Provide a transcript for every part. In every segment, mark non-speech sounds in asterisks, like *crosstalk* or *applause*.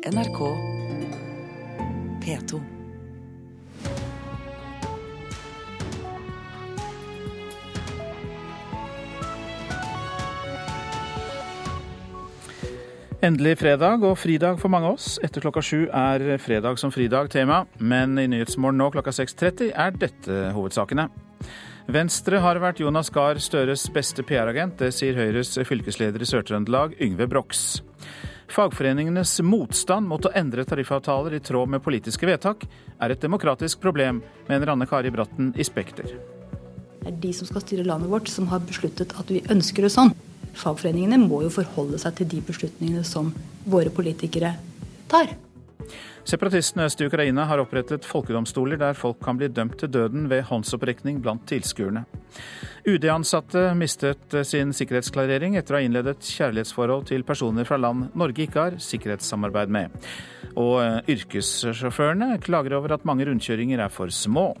NRK P2. Endelig fredag og fridag for mange av oss. Etter klokka sju er fredag som fridag tema, men i Nyhetsmorgen nå klokka 6.30 er dette hovedsakene. Venstre har vært Jonas Gahr Støres beste PR-agent. Det sier Høyres fylkesleder i Sør-Trøndelag, Yngve Brox. Fagforeningenes motstand mot å endre tariffavtaler i tråd med politiske vedtak er et demokratisk problem, mener Anne Kari Bratten i Spekter. Det er de som skal styre landet vårt, som har besluttet at vi ønsker det sånn. Fagforeningene må jo forholde seg til de beslutningene som våre politikere tar. Separatistene øst i Ukraina har opprettet folkedomstoler der folk kan bli dømt til døden ved håndsopprekning blant tilskuerne. UD-ansatte mistet sin sikkerhetsklarering etter å ha innledet kjærlighetsforhold til personer fra land Norge ikke har sikkerhetssamarbeid med. Og yrkessjåførene klager over at mange rundkjøringer er for små.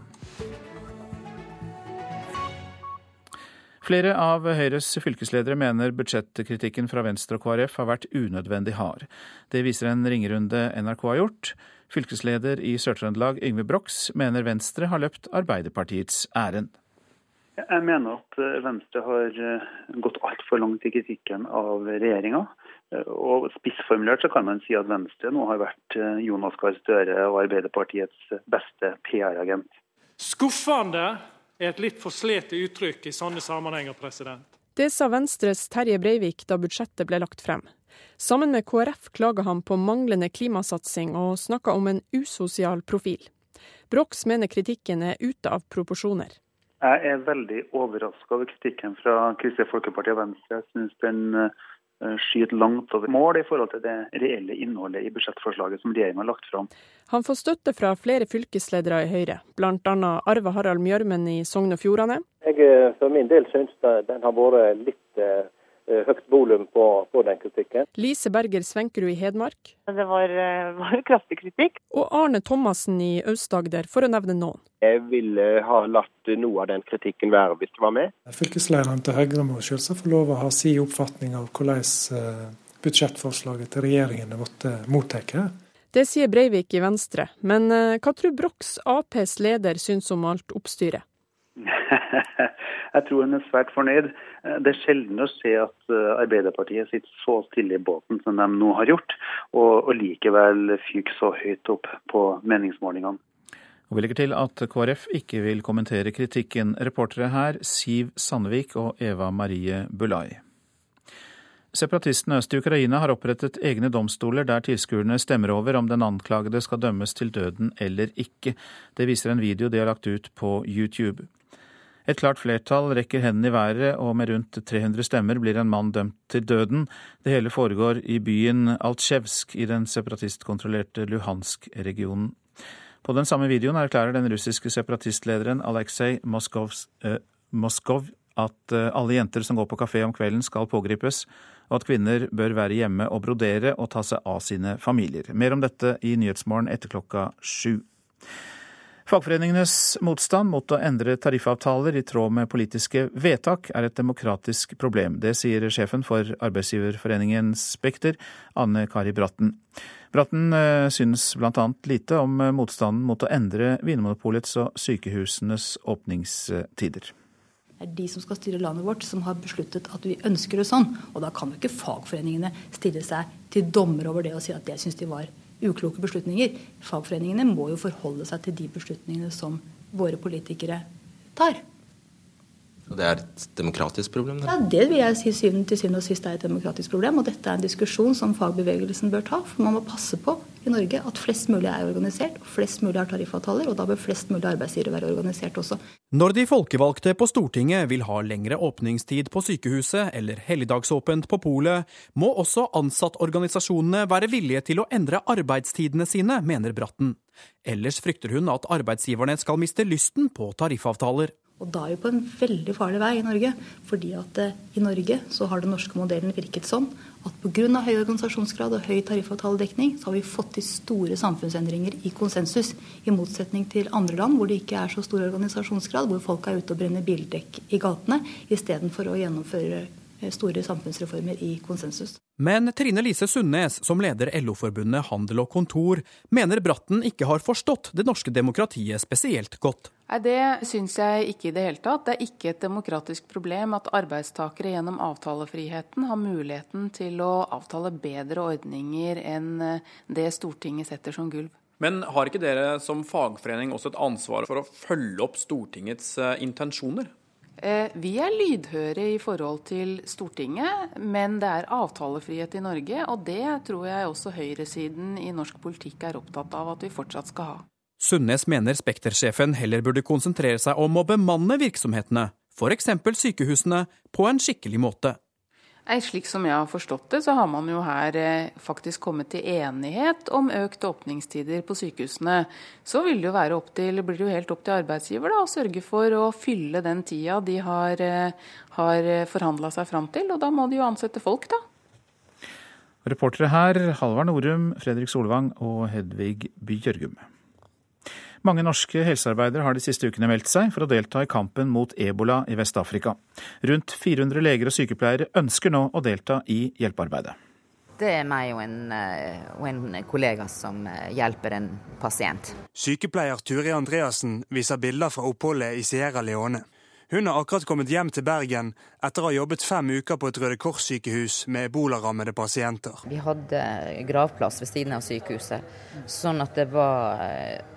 Flere av Høyres fylkesledere mener budsjettkritikken fra Venstre og KrF har vært unødvendig hard. Det viser en ringerunde NRK har gjort. Fylkesleder i Sør-Trøndelag Yngve Brox mener Venstre har løpt Arbeiderpartiets ærend. Jeg mener at Venstre har gått altfor langt i kritikken av regjeringa. Og Spissformulert så kan man si at Venstre nå har vært Jonas Gahr Støre og Arbeiderpartiets beste PR-agent. Skuffende er et litt forslete uttrykk i sånne sammenhenger. president. Det sa Venstres Terje Breivik da budsjettet ble lagt frem. Sammen med KrF klager han på manglende klimasatsing og snakker om en usosial profil. Brox mener kritikken er ute av proporsjoner. Jeg er veldig overraska over kritikken fra Kristelig Folkeparti og Venstre. Jeg synes den skyter langt over mål i forhold til det reelle innholdet i budsjettforslaget som regjeringen har lagt fram. Han får støtte fra flere fylkesledere i Høyre, bl.a. Arve Harald Mjørmen i Sogn og Fjordane. Jeg for min del syns den har vært litt høyt volum på, på, den kritikken. Lise Berger Svenkerud i Hedmark. Det var, var kraftig kritikk. Og Arne Thomassen i Aust-Agder, for å nevne noen. Jeg ville ha latt noe av den kritikken være hvis det var med. Fylkeslederen til Høyre må selvsagt få lov å ha sin oppfatning av hvordan budsjettforslaget til regjeringen er blitt mottatt. Det sier Breivik i Venstre, men hva tror Brochs Aps leder, syns om alt oppstyret? *laughs* Jeg tror hun er svært fornøyd. Det er sjelden å se at Arbeiderpartiet sitter så stille i båten som de nå har gjort, og, og likevel fyker så høyt opp på meningsmålingene. Og Vi legger til at KrF ikke vil kommentere kritikken. Reportere her Siv Sandvik og Eva Marie Bulai. Separatistene øst i Ukraina har opprettet egne domstoler der tilskuerne stemmer over om den anklagede skal dømmes til døden eller ikke. Det viser en video de har lagt ut på YouTube. Et klart flertall rekker hendene i været, og med rundt 300 stemmer blir en mann dømt til døden. Det hele foregår i byen Altsjevsk i den separatistkontrollerte Luhansk-regionen. På den samme videoen erklærer den russiske separatistlederen Aleksej eh, Moskov at alle jenter som går på kafé om kvelden skal pågripes, og at kvinner bør være hjemme og brodere og ta seg av sine familier. Mer om dette i Nyhetsmorgen etter klokka sju. Fagforeningenes motstand mot å endre tariffavtaler i tråd med politiske vedtak er et demokratisk problem. Det sier sjefen for arbeidsgiverforeningen Spekter, Anne Kari Bratten. Bratten synes bl.a. lite om motstanden mot å endre Vinmonopolets og sykehusenes åpningstider. Det er de som skal styre landet vårt, som har besluttet at vi ønsker det sånn. Og da kan jo ikke fagforeningene stille seg til dommer over det og si at det syns de var ukloke beslutninger. Fagforeningene må jo forholde seg til de beslutningene som våre politikere tar. Og Det er et demokratisk problem? Ja, Det vil jeg si syvende til syvende og sist er et demokratisk problem. Og dette er en diskusjon som fagbevegelsen bør ta. For man må passe på i Norge at flest mulig er organisert, og flest mulig har tariffavtaler. Og da bør flest mulig arbeidsgivere være organisert også. Når de folkevalgte på Stortinget vil ha lengre åpningstid på sykehuset eller helligdagsåpent på polet, må også ansattorganisasjonene være villige til å endre arbeidstidene sine, mener Bratten. Ellers frykter hun at arbeidsgiverne skal miste lysten på tariffavtaler. Og da er vi på en veldig farlig vei i Norge. Fordi at eh, i Norge så har den norske modellen virket sånn at pga. høy organisasjonsgrad og høy tariffavtaledekning, så har vi fått til store samfunnsendringer i konsensus. I motsetning til andre land hvor det ikke er så stor organisasjonsgrad, hvor folk er ute og brenner bildekk i gatene istedenfor å gjennomføre store samfunnsreformer i konsensus. Men Trine Lise Sundnes, som leder LO-forbundet Handel og Kontor, mener Bratten ikke har forstått det norske demokratiet spesielt godt. Nei, Det syns jeg ikke i det hele tatt. Det er ikke et demokratisk problem at arbeidstakere gjennom avtalefriheten har muligheten til å avtale bedre ordninger enn det Stortinget setter som gulv. Men har ikke dere som fagforening også et ansvar for å følge opp Stortingets eh, intensjoner? Eh, vi er lydhøre i forhold til Stortinget, men det er avtalefrihet i Norge. Og det tror jeg også høyresiden i norsk politikk er opptatt av at vi fortsatt skal ha. Sundnes mener Spekter-sjefen heller burde konsentrere seg om å bemanne virksomhetene, f.eks. sykehusene, på en skikkelig måte. Slik som jeg har forstått det, så har man jo her eh, faktisk kommet til enighet om økt åpningstider på sykehusene. Så vil det jo være opp til, blir det jo helt opp til arbeidsgiver da, å sørge for å fylle den tida de har, eh, har forhandla seg fram til. Og da må de jo ansette folk, da. Reportere her Halvard Norum, Fredrik Solvang og Hedvig Bjørgum. Mange norske helsearbeidere har de siste ukene meldt seg for å delta i kampen mot ebola i Vest-Afrika. Rundt 400 leger og sykepleiere ønsker nå å delta i hjelpearbeidet. Det er meg og en, eh, og en kollega som eh, hjelper en pasient. Sykepleier Turi Andreassen viser bilder fra oppholdet i Sierra Leone. Hun har akkurat kommet hjem til Bergen etter å ha jobbet fem uker på et Røde Kors-sykehus med ebolarammede pasienter. Vi hadde gravplass ved siden av sykehuset, sånn at det var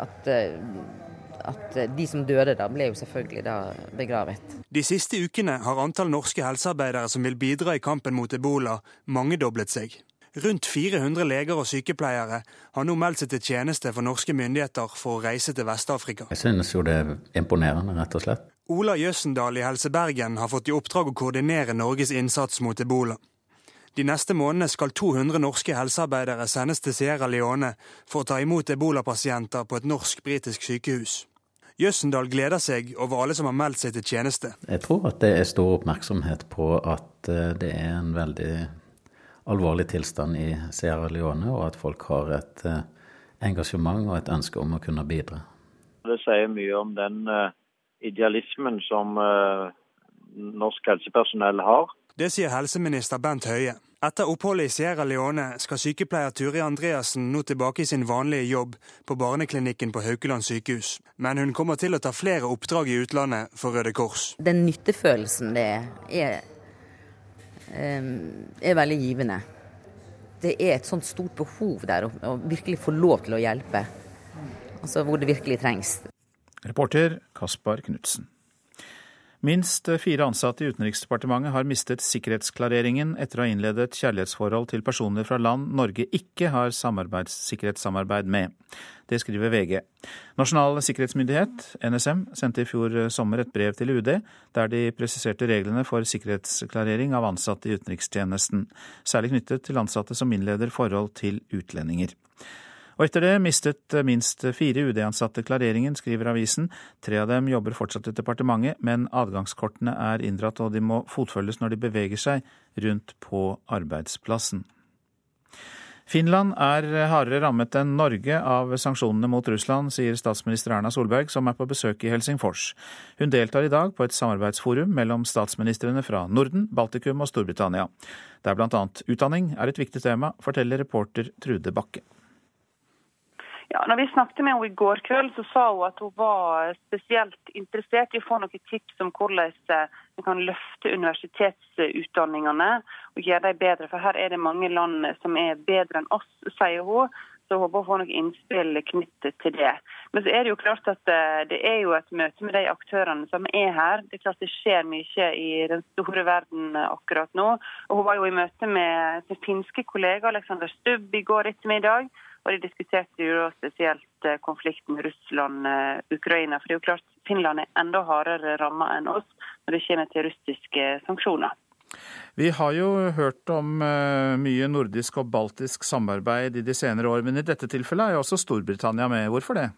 at, at de som døde da, ble jo selvfølgelig da begravet. De siste ukene har antall norske helsearbeidere som vil bidra i kampen mot ebola, mangedoblet seg. Rundt 400 leger og sykepleiere har nå meldt seg til tjeneste for norske myndigheter for å reise til Vest-Afrika. Jeg synes jo det er imponerende, rett og slett. Ola Jøssendal i Helse Bergen har fått i oppdrag å koordinere Norges innsats mot ebola. De neste månedene skal 200 norske helsearbeidere sendes til Sierra Leone for å ta imot ebolapasienter på et norsk-britisk sykehus. Jøssendal gleder seg over alle som har meldt seg til tjeneste. Jeg tror at det er stor oppmerksomhet på at eh, det er en veldig alvorlig tilstand i Sierra Leone, og at folk har et eh, engasjement og et ønske om å kunne bidra. Det sier mye om den uh, idealismen som uh, norsk helsepersonell har. Det sier helseminister Bent Høie. Etter oppholdet i Sierra Leone skal sykepleier Turi Andreassen nå tilbake i sin vanlige jobb på barneklinikken på Haukeland sykehus. Men hun kommer til å ta flere oppdrag i utlandet for Røde Kors. Den nyttefølelsen det er, er, er veldig givende. Det er et sånt stort behov der å virkelig få lov til å hjelpe. Altså hvor det virkelig trengs. Reporter Kaspar Knutsen. Minst fire ansatte i Utenriksdepartementet har mistet sikkerhetsklareringen etter å ha innledet kjærlighetsforhold til personer fra land Norge ikke har sikkerhetssamarbeid med. Det skriver VG. Nasjonal sikkerhetsmyndighet, NSM, sendte i fjor sommer et brev til UD der de presiserte reglene for sikkerhetsklarering av ansatte i utenrikstjenesten, særlig knyttet til ansatte som innleder forhold til utlendinger. Og etter det mistet minst fire UD-ansatte klareringen, skriver avisen. Tre av dem jobber fortsatt i departementet, men adgangskortene er inndratt og de må fotfølges når de beveger seg rundt på arbeidsplassen. Finland er hardere rammet enn Norge av sanksjonene mot Russland, sier statsminister Erna Solberg, som er på besøk i Helsingfors. Hun deltar i dag på et samarbeidsforum mellom statsministrene fra Norden, Baltikum og Storbritannia. Der bl.a. utdanning er et viktig tema, forteller reporter Trude Bakke. Ja, når vi snakket med henne i går kveld, så sa hun at hun var spesielt interessert i å få noen tips om hvordan vi kan løfte universitetsutdanningene og gjøre dem bedre. For her er det mange land som er bedre enn oss, sier hun. Så hun håper å få noen innspill knyttet til det. Men så er det jo klart at det er jo et møte med de aktørene som er her. Det er klart det skjer mye i den store verden akkurat nå. Og hun var jo i møte med sin finske kollega Alexander Stubb i går ettermiddag. Og de diskuterte jo spesielt eh, konflikten Russland-Ukraina. For det er jo klart Finland er enda hardere ramma enn oss når det kommer til russiske sanksjoner. Vi har jo hørt om eh, mye nordisk og baltisk samarbeid i de senere år, men i dette tilfellet er jo også Storbritannia med. Hvorfor det?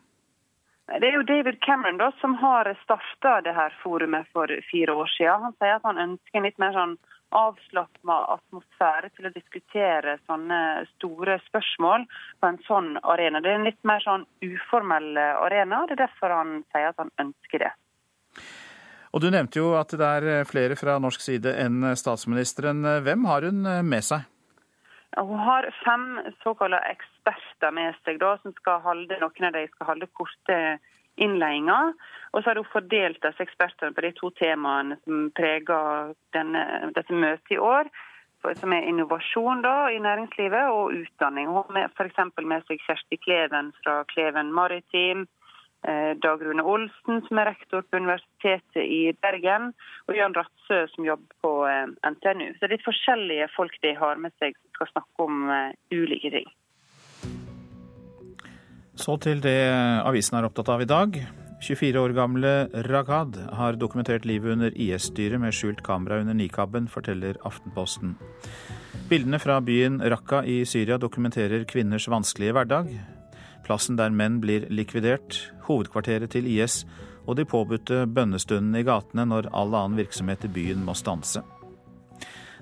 Det er jo David Cameron da, som har starta det her forumet for fire år siden. Han sier at han ønsker en litt mer sånn avslappet atmosfære til å diskutere sånne store spørsmål på en sånn arena. Det er en litt mer sånn uformell arena. Det er derfor han sier at han ønsker det. Og Du nevnte jo at det er flere fra norsk side enn statsministeren. Hvem har hun med seg? Hun har fem såkalte eksperter med seg, da, som skal holde, noen av dem skal holde korte innledninger. Og så har hun fordelt disse ekspertene på de to temaene som preger denne, dette møtet i år. Som er innovasjon da, i næringslivet og utdanning. Hun har f.eks. med seg Kjersti Kleven fra Kleven Maritim. Eh, Dag Rune Olsen, som er rektor på Universitetet i Bergen, og Jan Ratsø, som jobber på eh, NTNU. Så det er litt forskjellige folk de har med seg som skal snakke om eh, ulike ting. Så til det avisen er opptatt av i dag. 24 år gamle Ragad har dokumentert livet under IS-styret med skjult kamera under nikaben, forteller Aftenposten. Bildene fra byen Raqqa i Syria dokumenterer kvinners vanskelige hverdag plassen der menn blir likvidert, hovedkvarteret til IS og de påbudte bønnestundene i gatene når all annen virksomhet i byen må stanse.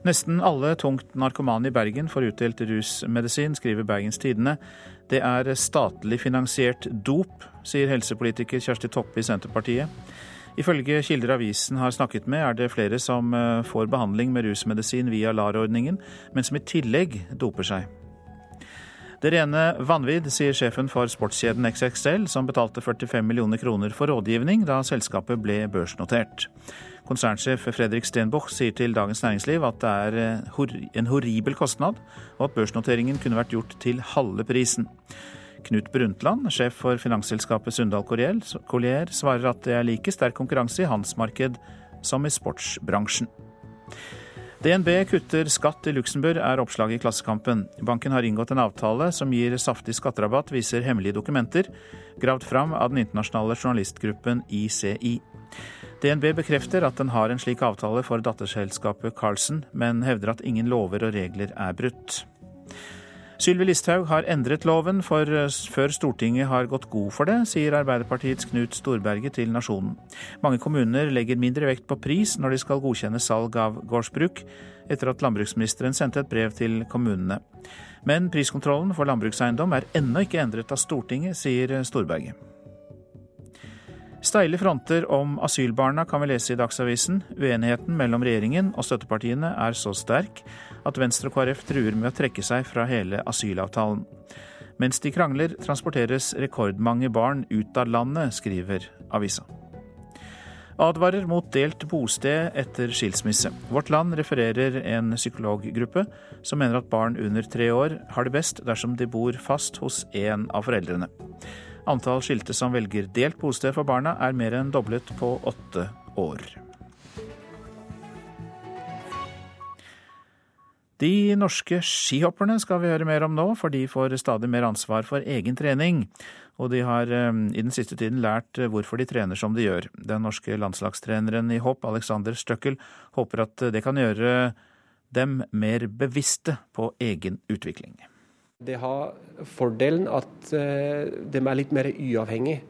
Nesten alle tungt narkomane i Bergen får utdelt rusmedisin, skriver Bergens Tidende. Det er statlig finansiert dop, sier helsepolitiker Kjersti Toppe i Senterpartiet. Ifølge kilder avisen har snakket med, er det flere som eh, får behandling med rusmedisin via LAR-ordningen, men som i tillegg doper seg. Det rene vanvidd, sier sjefen for sportskjeden XXL, som betalte 45 millioner kroner for rådgivning da selskapet ble børsnotert. Konsernsjef Fredrik Stenboch sier til Dagens Næringsliv at det er eh, en horribel kostnad, og at børsnoteringen kunne vært gjort til halve prisen. Knut Brundtland, sjef for finansselskapet Sundal Collier, svarer at det er like sterk konkurranse i hans marked som i sportsbransjen. DNB kutter skatt i Luxembourg, er oppslaget i Klassekampen. Banken har inngått en avtale som gir saftig skatterabatt, viser hemmelige dokumenter, gravd fram av den internasjonale journalistgruppen ICI. DNB bekrefter at den har en slik avtale for datterselskapet Carlsen, men hevder at ingen lover og regler er brutt. Sylvi Listhaug har endret loven for eh, før Stortinget har gått god for det, sier Arbeiderpartiets Knut Storberget til Nasjonen. Mange kommuner legger mindre vekt på pris når de skal godkjenne salg av gårdsbruk, etter at landbruksministeren sendte et brev til kommunene. Men priskontrollen for landbrukseiendom er ennå ikke endret av Stortinget, sier Storberget. Steile fronter om asylbarna kan vi lese i Dagsavisen. Uenigheten mellom regjeringen og støttepartiene er så sterk at Venstre og KrF truer med å trekke seg fra hele asylavtalen. Mens de krangler, transporteres rekordmange barn ut av landet, skriver avisa. Advarer mot delt bosted etter skilsmisse. Vårt Land refererer en psykologgruppe som mener at barn under tre år har det best dersom de bor fast hos en av foreldrene. Antall skilte som velger delt bosted for barna, er mer enn doblet på åtte år. De norske skihopperne skal vi høre mer om nå, for de får stadig mer ansvar for egen trening. Og de har eh, i den siste tiden lært hvorfor de trener som de gjør. Den norske landslagstreneren i hopp, Alexander Støkkel, håper at det kan gjøre dem mer bevisste på egen utvikling. Det har fordelen at eh, de er litt mer uavhengig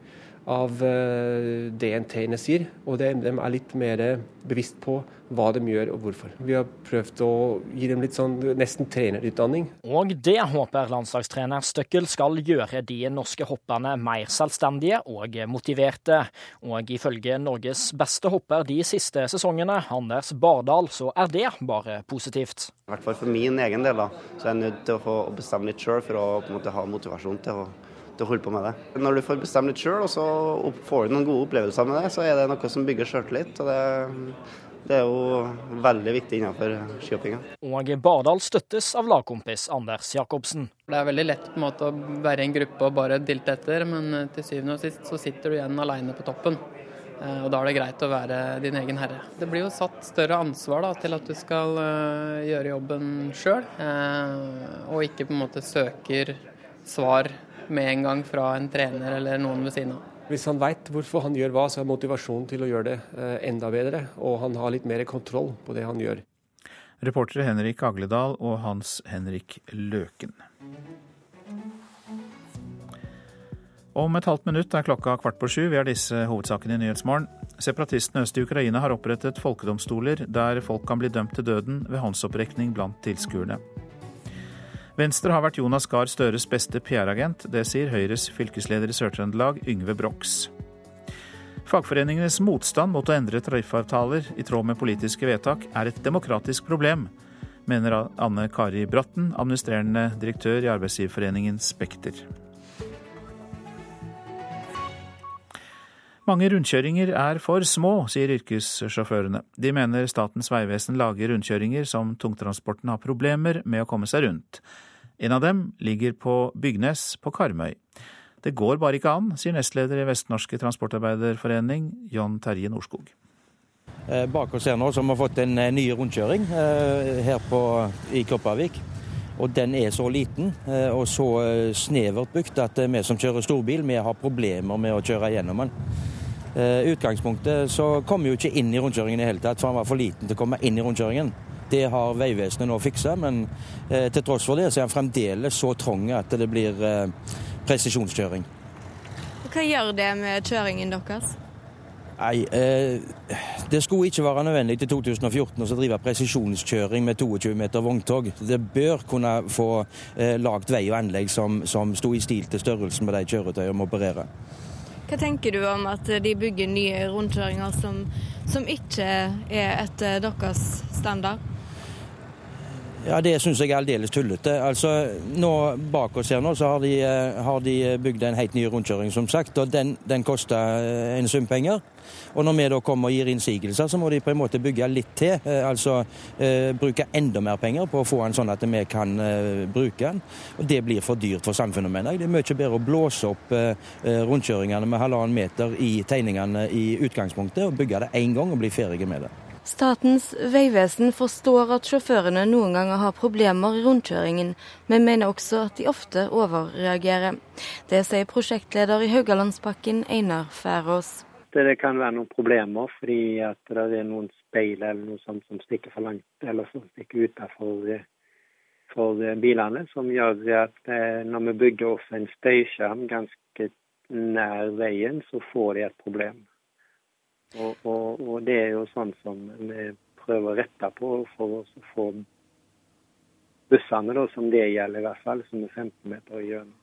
av eh, det en trener sier, og de er litt mer bevisst på hva de gjør og hvorfor. Vi har prøvd å gi dem litt sånn nesten trenerutdanning. Og det håper landslagstrener Støkkel skal gjøre de norske hopperne mer selvstendige og motiverte. Og ifølge Norges beste hopper de siste sesongene, Anders Bardal, så er det bare positivt. I hvert fall for min egen del, da, så er jeg nødt til å få bestemme litt sjøl for å på en måte ha motivasjon til å til å holde på med det. Når du får bestemme litt sjøl, og så får du noen gode opplevelser med det, så er det noe som bygger sjøltillit. Og det, det er jo veldig viktig innenfor skihoppinga. Og Bardal støttes av lagkompis Anders Jacobsen. Det er veldig lett på en måte, å være i en gruppe og bare dilte etter, men eh, til syvende og sist så sitter du igjen alene på toppen. Eh, og da er det greit å være din egen herre. Det blir jo satt større ansvar da, til at du skal uh, gjøre jobben sjøl, og ikke på en måte søker svar med en gang fra en trener eller noen ved siden av. Hvis han veit hvorfor han gjør hva, så er motivasjonen til å gjøre det eh, enda bedre. Og han har litt mer kontroll på det han gjør. Reportere Henrik Agledal og Hans Henrik Løken. Om et halvt minutt er klokka kvart på sju. Vi har disse hovedsakene i Nyhetsmorgen. Separatistene øst i Ukraina har opprettet folkedomstoler der folk kan bli dømt til døden ved håndsopprekning blant tilskuerne. Venstre har vært Jonas Gahr Støres beste PR-agent. Det sier Høyres fylkesleder i Sør-Trøndelag, Yngve Brox. Fagforeningenes motstand mot å endre tariffavtaler i tråd med politiske vedtak er et demokratisk problem, mener Anne Kari Bratten, administrerende direktør i Arbeidsgiverforeningen Spekter. Mange rundkjøringer er for små, sier yrkessjåførene. De mener Statens vegvesen lager rundkjøringer som tungtransporten har problemer med å komme seg rundt. En av dem ligger på Bygnes på Karmøy. Det går bare ikke an, sier nestleder i Vestnorske Transportarbeiderforening, John Terje Norskog. Eh, bak oss her nå så har vi fått en eh, ny rundkjøring eh, her på, i Kopervik. Og den er så liten og så snevert bygd at vi som kjører storbil, vi har problemer med å kjøre gjennom den. I utgangspunktet så kom vi jo ikke inn i rundkjøringen i hele tatt, for han var for liten til å komme inn i rundkjøringen. Det har Vegvesenet nå fiksa, men til tross for det så er han fremdeles så trang at det blir presisjonskjøring. Hva gjør det med kjøringen deres? Nei, eh, det skulle ikke være nødvendig til 2014 å drive presisjonskjøring med 22 meter vogntog. Det bør kunne få eh, lagd vei og anlegg som, som sto i stil til størrelsen på de kjøretøyene vi opererer. Hva tenker du om at de bygger nye rundkjøringer som, som ikke er etter deres standard? Ja, Det syns jeg er aldeles tullete. Altså, nå Bak oss her nå så har de, eh, har de bygd en helt ny rundkjøring, som sagt. og Den, den koster eh, en sum penger. Og når vi da kommer og gir innsigelser, så må de på en måte bygge litt til. Eh, altså eh, bruke enda mer penger på å få den sånn at vi kan eh, bruke den. Og det blir for dyrt for samfunnet, mener jeg. Det er mye bedre å blåse opp eh, rundkjøringene med halvannen meter i tegningene i utgangspunktet, og bygge det én gang og bli ferdig med det. Statens vegvesen forstår at sjåførene noen ganger har problemer i rundkjøringen, men mener også at de ofte overreagerer. Det sier prosjektleder i Haugalandspakken, Einar Færås. Det kan være noen problemer fordi det er noen speil eller noe sånt som stikker for langt, eller som stikker utenfor for bilene, som gjør at eh, når vi bygger oss en støyskjerm ganske nær veien, så får de et problem. Og, og, og, det er jo sånn som vi prøver å rette på for å få bussene, da, som det gjelder i hvert fall, som er 15 meter gjennom.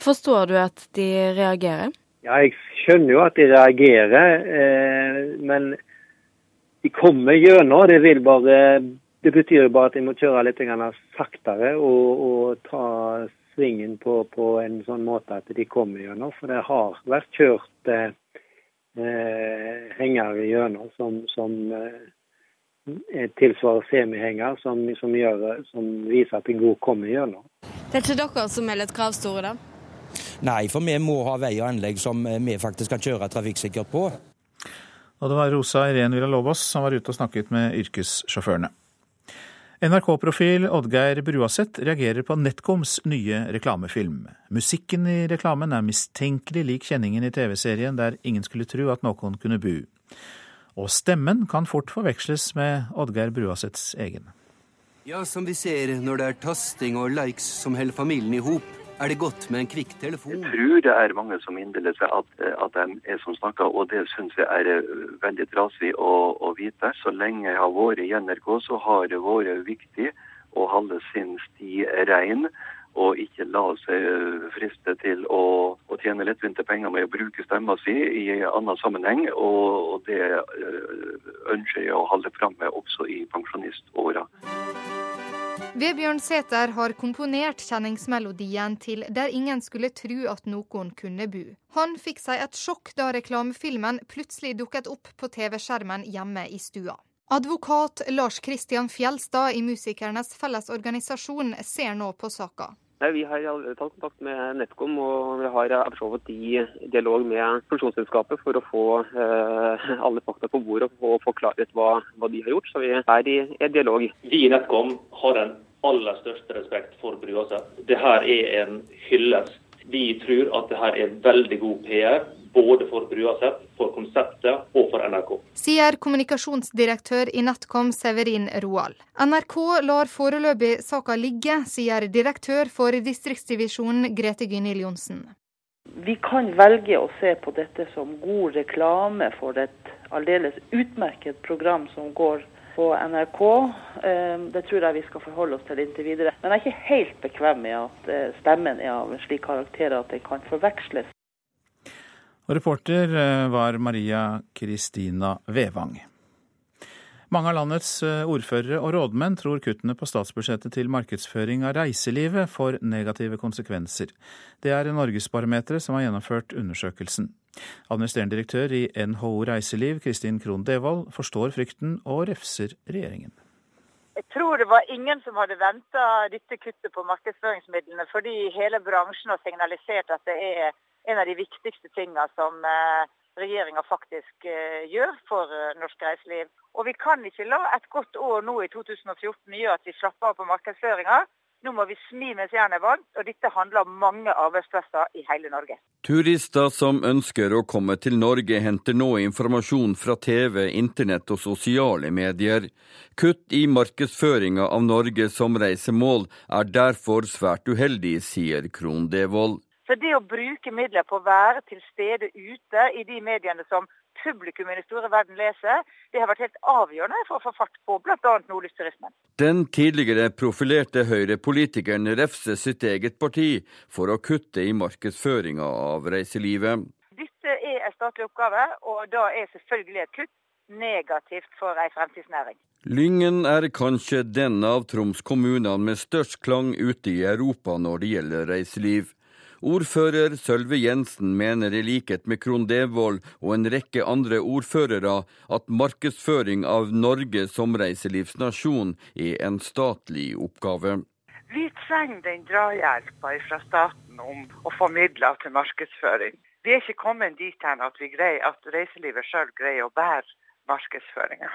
Forstår du at de reagerer? Ja, jeg skjønner jo at de reagerer. Eh, men de kommer gjennom. Det vil bare det betyr bare at de må kjøre litt saktere og, og ta svingen på, på, en sånn måte at de kommer gjennom. For det har vært kjørt eh, eh, henger igjennom som, som eh, tilsvarer semihenger, som, som, gjør, som viser at en god kommer gjennom. Det er ikke dere som er litt kravstore, da? Nei, for vi må ha vei og anlegg som eh, vi faktisk kan kjøre trafikksikkert på. Og det var Rosa Irén Villalobos som var ute og snakket med yrkessjåførene. NRK-profil Oddgeir Bruaseth reagerer på Netcoms nye reklamefilm. Musikken i reklamen er mistenkelig lik kjenningen i TV-serien der ingen skulle tro at noen kunne bu. Og stemmen kan fort forveksles med Oddgeir Bruaseths egen. Ja, som vi ser når det er tasting og likes som holder familien i hop er det godt med en kvikk telefon? Jeg tror det er mange som innbiller seg at, at de er som snakker, og det syns jeg er eh, veldig trasig å, å, vite. Så lenge jeg har vært i NRK, så har det vært viktig å holde sin sti rein. Og ikke la seg eh, friste til å, å tjene lettvinte penger med å bruke stemma si i annen sammenheng. Og, og det eh, ønsker jeg å holde fram med også i pensjoniståra. Vebjørn Sæther har komponert kjenningsmelodien til 'Der ingen skulle tru at noen kunne bu'. Han fikk seg et sjokk da reklamefilmen plutselig dukket opp på TV-skjermen hjemme i stua. Advokat Lars Kristian Fjelstad i Musikernes Fellesorganisasjon ser nå på saka. Nei, Vi har tatt kontakt med Netcom og vi har for i dialog med funksjonsselskapet for å få eh, alle fakta på bordet og få klarhet hva, hva de har gjort. Så vi er i, i dialog. Vi i Netcom har den aller største respekt for Bruaset. Dette er en hyllest. Vi tror at dette er veldig god PR både for Bruaset, for konseptet og for NRK. Sier kommunikasjonsdirektør i Netcom Severin Roald. NRK lar foreløpig saka ligge, sier direktør for distriktsdivisjonen Grete Gynil Johnsen. Vi kan velge å se på dette som god reklame for et aldeles utmerket program som går på NRK. Eh, det tror jeg vi skal forholde oss til inntil videre. Men jeg er ikke helt bekvem med at eh, stemmen er av en slik karakter at den kan forveksles. Og reporter eh, var Maria Kristina Vevang. Mange av landets eh, ordførere og rådmenn tror kuttene på statsbudsjettet til markedsføring av reiselivet får negative konsekvenser. Det er Norgesbarometeret som har gjennomført undersøkelsen. Administrerende direktør i NHO Reiseliv, Kristin Krohn Devold, forstår frykten og refser regjeringen. Jeg tror det var ingen som hadde venta dette kuttet på markedsføringsmidlene, fordi hele bransjen har signalisert at det er en av de viktigste tingene som eh, regjeringa faktisk eh, gjør for eh, norsk reiseliv. Og vi kan ikke la et godt år nå i 2014 gjøre at vi slapper av på markedsføringa. Nå må vi smi mens jernet er varmt, og dette handler om mange arbeidsplasser i hele Norge. Turister som ønsker å komme til Norge, henter nå informasjon fra TV, internett og sosiale medier. Kutt i markedsføringa av Norge som reisemål er derfor svært uheldig, sier Krohn Devold. Så det å bruke midler på å være til stede ute i de mediene som publikum i den store verden leser, det har vært helt avgjørende for å få fart på bl.a. nordlysturismen. Den tidligere profilerte Høyre-politikeren refser sitt eget parti for å kutte i markedsføringa av reiselivet. Dette er en statlig oppgave, og da er selvfølgelig et kutt negativt for ei fremtidsnæring. Lyngen er kanskje den av Troms kommunene med størst klang ute i Europa når det gjelder reiseliv. Ordfører Sølve Jensen mener i likhet med Krohn Devold og en rekke andre ordførere at markedsføring av Norge som reiselivsnasjon er en statlig oppgave. Vi trenger den drahjelpa fra staten om å få midler til markedsføring. Vi er ikke kommet dit hen at, greier, at reiselivet sjøl greier å bære markedsføringa.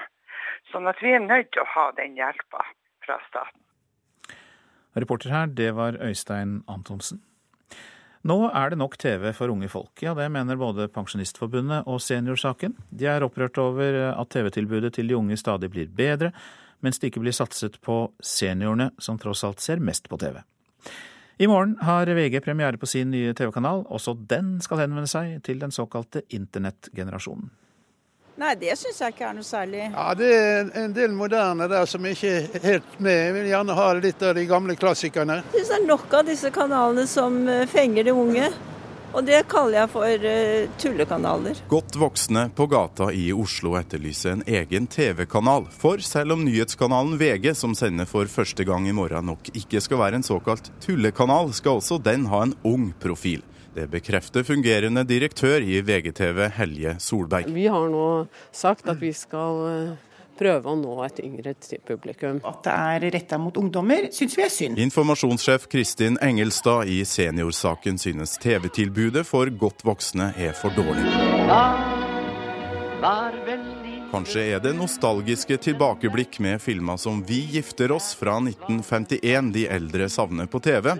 Sånn at vi er nødt til å ha den hjelpa fra staten. Reporter her, det var Øystein Antonsen. Nå er det nok TV for unge folk. Ja, det mener både Pensjonistforbundet og Seniorsaken. De er opprørt over at TV-tilbudet til de unge stadig blir bedre, mens det ikke blir satset på seniorene, som tross alt ser mest på TV. I morgen har VG premiere på sin nye TV-kanal. Også den skal henvende seg til den såkalte internettgenerasjonen. Nei, det syns jeg ikke er noe særlig. Ja, Det er en del moderne der som ikke er helt med. Jeg vil gjerne ha litt av de gamle klassikerne. Jeg syns det er nok av disse kanalene som eh, fenger de unge. Og det kaller jeg for uh, tullekanaler. Godt voksne på gata i Oslo etterlyser en egen TV-kanal. For selv om nyhetskanalen VG, som sender for første gang i morgen, nok ikke skal være en såkalt tullekanal, skal også den ha en ung profil. Det bekrefter fungerende direktør i VGTV, Helje Solberg. Vi har nå sagt at vi skal eh, prøve å nå et yngre publikum. At det er retta mot ungdommer, syns vi er synd. Informasjonssjef Kristin Engelstad i Seniorsaken synes TV-tilbudet for godt voksne er for dårlig. Da var vel Kanskje er det nostalgiske tilbakeblikk med filmer som Vi gifter oss fra 1951 de eldre savner på TV,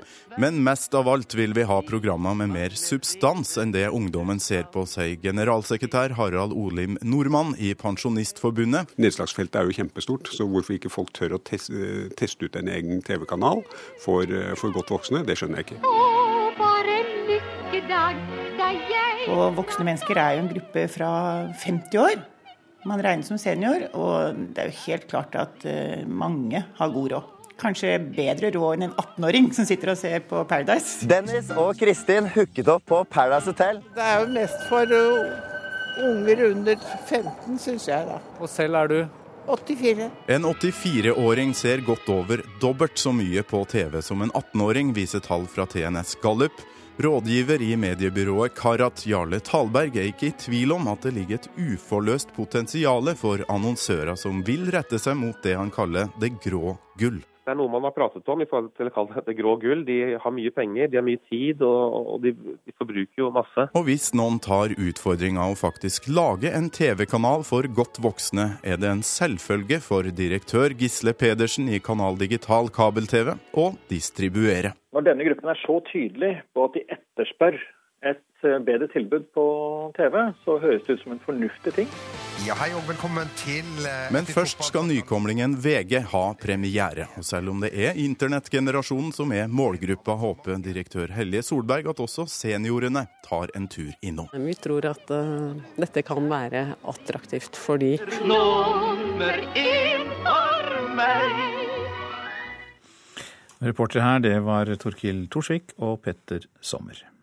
men mest av alt vil vi ha programmer med mer substans enn det ungdommen ser på, sier generalsekretær Harald Olim Nordmann i Pensjonistforbundet. Nedslagsfeltet er jo kjempestort, så hvorfor ikke folk tør å teste, ut en egen TV-kanal for, for godt voksne, det skjønner jeg ikke. Og voksne mennesker er jo en gruppe fra 50 år. Man regnes som senior, og det er jo helt klart at uh, mange har god råd. Kanskje bedre råd enn en 18-åring som sitter og ser på Paradise. Dennis og Kristin hooket opp på Paradise Hotel. Det er jo mest for uh, unger under 15, syns jeg, da. Og selv er du? 84. En 84-åring ser godt over dobbelt så mye på TV som en 18-åring, viser tall fra TNS Gallup. Rådgiver i mediebyrået Karat Jarle Talberg er ikke i tvil om at det ligger et uforløst potensial for annonsører som vil rette seg mot det han kaller det grå gull. Det er noe man har pratet om i forhold til å kalle det grå gull. De har mye penger, de har mye tid, og, og de, de, forbruker jo masse. Og hvis noen tar utfordringa å faktisk lage en TV-kanal for godt voksne, er det en selvfølge for direktør Gisle Pedersen i Kanal Digital kabel-TV å distribuere. Når denne gruppen er så tydelig på at de etterspør et bedre tilbud på TV, så høres det ut som en fornuftig ting. Ja, hei og velkommen til uh, Men først skal nykomlingen VG ha premiere. Og selv om det er internettgenerasjonen som er målgruppa, håper direktør Hellige Solberg at også seniorene tar en tur innom. Vi tror at uh, dette kan være attraktivt for de. Nummer én for meg. Reportere her, det var Torkil Torsvik og Petter Sommer.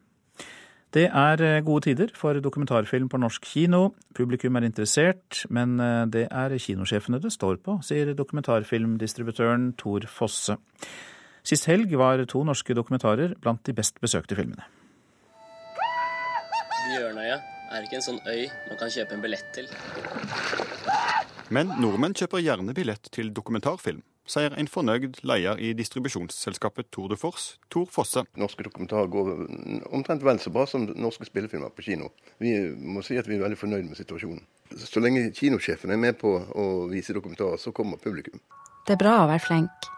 Det er eh, gode tider for dokumentarfilm på norsk kino. Publikum er interessert, men eh, det er kinosjefene det står på, sier dokumentarfilmdistributøren Tor Fosse. Sist helg var to norske dokumentarer blant de best besøkte filmene. Bjørnøya er ikke en sånn øy man kan kjøpe en billett til. Men nordmenn kjøper gjerne billett til dokumentarfilm sier en fornøyd leder i distribusjonsselskapet Tour de Force, Tor Fosse. Norske dokumentarer går omtrent vel så bra som norske spillefilmer på kino. Vi må si at vi er veldig fornøyd med situasjonen. Så lenge kinosjefen er med på å vise dokumentarer, så kommer publikum. Det er bra å være flink,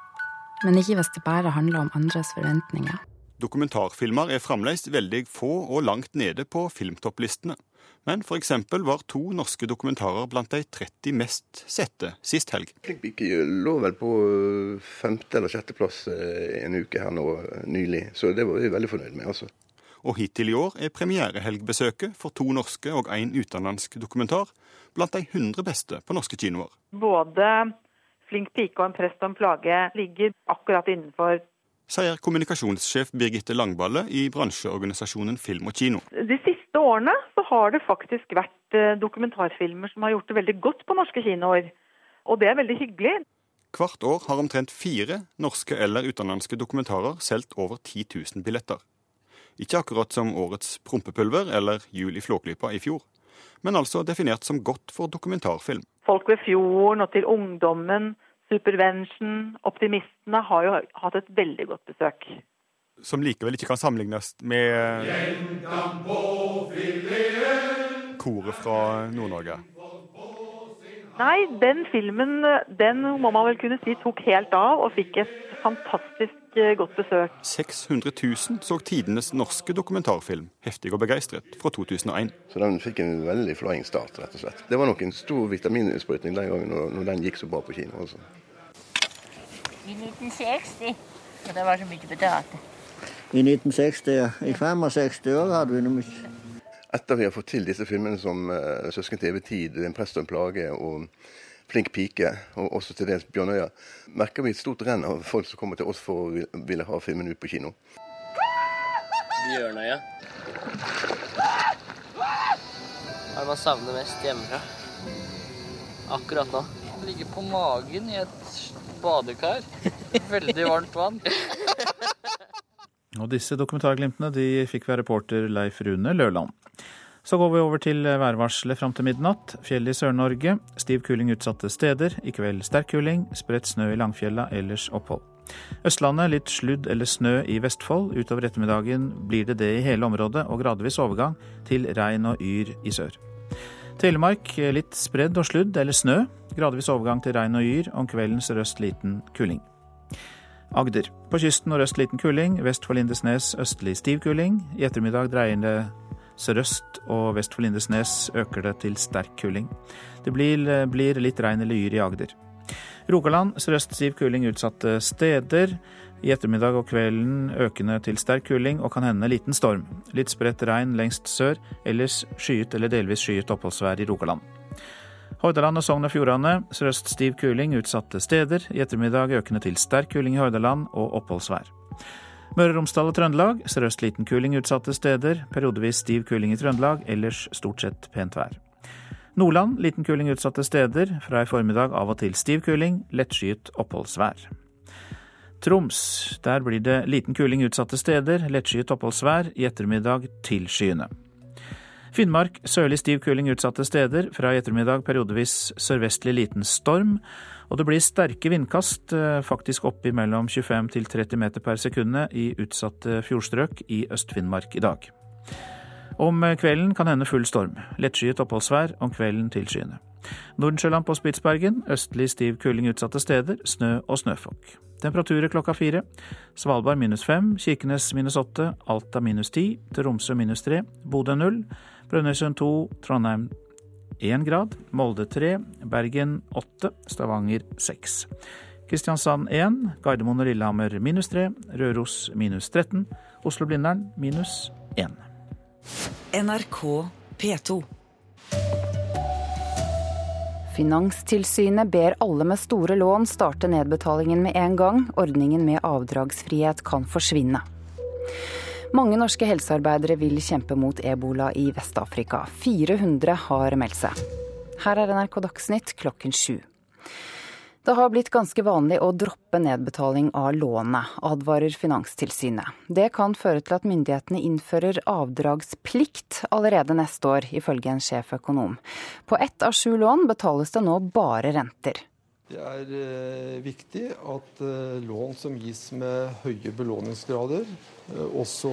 men ikke hvis det bare handler om andres forventninger. Dokumentarfilmer er fremdeles veldig få og langt nede på filmtopplistene. Men f.eks. var to norske dokumentarer blant de 30 mest sette sist helg. Vi lå vel på femte- eller sjetteplass eh, en uke her nå nylig, så det var vi veldig fornøyd med. altså. Og hittil i år er premierehelgbesøket for to norske og én utenlandsk dokumentar blant de 100 beste på norske kinoer. Både 'Flink pike' og 'En prest om plage' ligger akkurat innenfor sier kommunikasjonssjef Birgitte Langballe i bransjeorganisasjonen Film og Kino. De siste årene så har det faktisk vært eh, dokumentarfilmer som har gjort det veldig godt på norske kinoer. Og det er veldig hyggelig. Hvert år har omtrent fire norske eller utenlandske dokumentarer solgt over 10 000 billetter. Ikke akkurat som årets prompepulver eller Jul i Flåklypa i fjor, men altså definert som godt for dokumentarfilm. Folk ved fjorden og til ungdommen Supervention, Optimistene har jo hatt et veldig godt besøk. Som likevel ikke kan sammenlignes med koret fra Nord-Norge? Nei, den filmen den må man vel kunne si tok helt av og fikk et fantastisk eh, godt besøk. 600 000 så tidenes norske dokumentarfilm 'Heftig og begeistret' fra 2001. Så den fikk en veldig flying start, rett og slett. Det var nok en stor vitamininnsprøytning den gangen når, når den gikk så bra på kino. Også. I 1960. Og det var så mye betalt. I 1960, ja. I 65 år hadde vi noe mye etter vi har fått til disse filmene som uh, 'Søsken til evig tid', 'En prest og en plage' og 'Flink pike', og også til dels 'Bjørnøya', merker vi et stort renn av folk som kommer til oss for å ville ha filmen ut på kino. Bjørnøya. Hva er det man savner mest hjemmefra? Akkurat nå. Ligge på magen i et badekar. Veldig varmt vann. *laughs* Og disse dokumentarglimtene de fikk vi av reporter Leif Rune Løland. Så går vi over til værvarselet fram til midnatt. Fjell i Sør-Norge. Stiv kuling utsatte steder. I kveld sterk kuling. Spredt snø i Langfjella, ellers opphold. Østlandet litt sludd eller snø i Vestfold. Utover ettermiddagen blir det det i hele området, og gradvis overgang til regn og yr i sør. Telemark litt spredd og sludd eller snø. Gradvis overgang til regn og yr. Om kvelden sørøst liten kuling. Agder. På kysten nordøst liten kuling. Vest for Lindesnes østlig stiv kuling. I ettermiddag dreier det Sørøst og vest for Lindesnes øker det til sterk kuling. Det blir, blir litt regn eller yr i Agder. Rogaland sørøst stiv kuling utsatte steder. I ettermiddag og kvelden økende til sterk kuling og kan hende liten storm. Litt spredt regn lengst sør, ellers skyet eller delvis skyet oppholdsvær i Rogaland. Hordaland og Sogn og Fjordane sørøst stiv kuling utsatte steder. I ettermiddag økende til sterk kuling i Hordaland og oppholdsvær. Møre og Romsdal og Trøndelag sørøst liten kuling utsatte steder. Periodevis stiv kuling i Trøndelag, ellers stort sett pent vær. Nordland liten kuling utsatte steder. Fra i formiddag av og til stiv kuling, lettskyet oppholdsvær. Troms. Der blir det liten kuling utsatte steder, lettskyet oppholdsvær. I ettermiddag tilskyende. Finnmark sørlig stiv kuling utsatte steder. Fra i ettermiddag periodevis sørvestlig liten storm. Og det blir sterke vindkast, eh, faktisk opp i mellom 25 til 30 meter per sekunde i utsatte fjordstrøk i Øst-Finnmark i dag. Om kvelden kan hende full storm. Lettskyet oppholdsvær, om kvelden tilskyende. Nordensjøland på Spitsbergen østlig stiv kuling utsatte steder, snø og snøfokk. Temperaturer klokka fire. Svalbard minus fem, Kirkenes minus åtte, Alta minus ti, Tromsø minus tre, Bodø null, Brønnøysund 2, Trondheim 1 grad, Molde 3, Bergen 8, Stavanger 6. Kristiansand 1, Gardermoen og Lillehammer minus 3, Røros minus 13, Oslo-Blindern minus 1. NRK P2. Finanstilsynet ber alle med store lån starte nedbetalingen med en gang. Ordningen med avdragsfrihet kan forsvinne. Mange norske helsearbeidere vil kjempe mot ebola i Vest-Afrika. 400 har meldt seg. Her er NRK Dagsnytt klokken sju. Det har blitt ganske vanlig å droppe nedbetaling av lånet, advarer Finanstilsynet. Det kan føre til at myndighetene innfører avdragsplikt allerede neste år, ifølge en sjeføkonom. På ett av sju lån betales det nå bare renter. Det er eh, viktig at eh, lån som gis med høye belåningsgrader, eh, også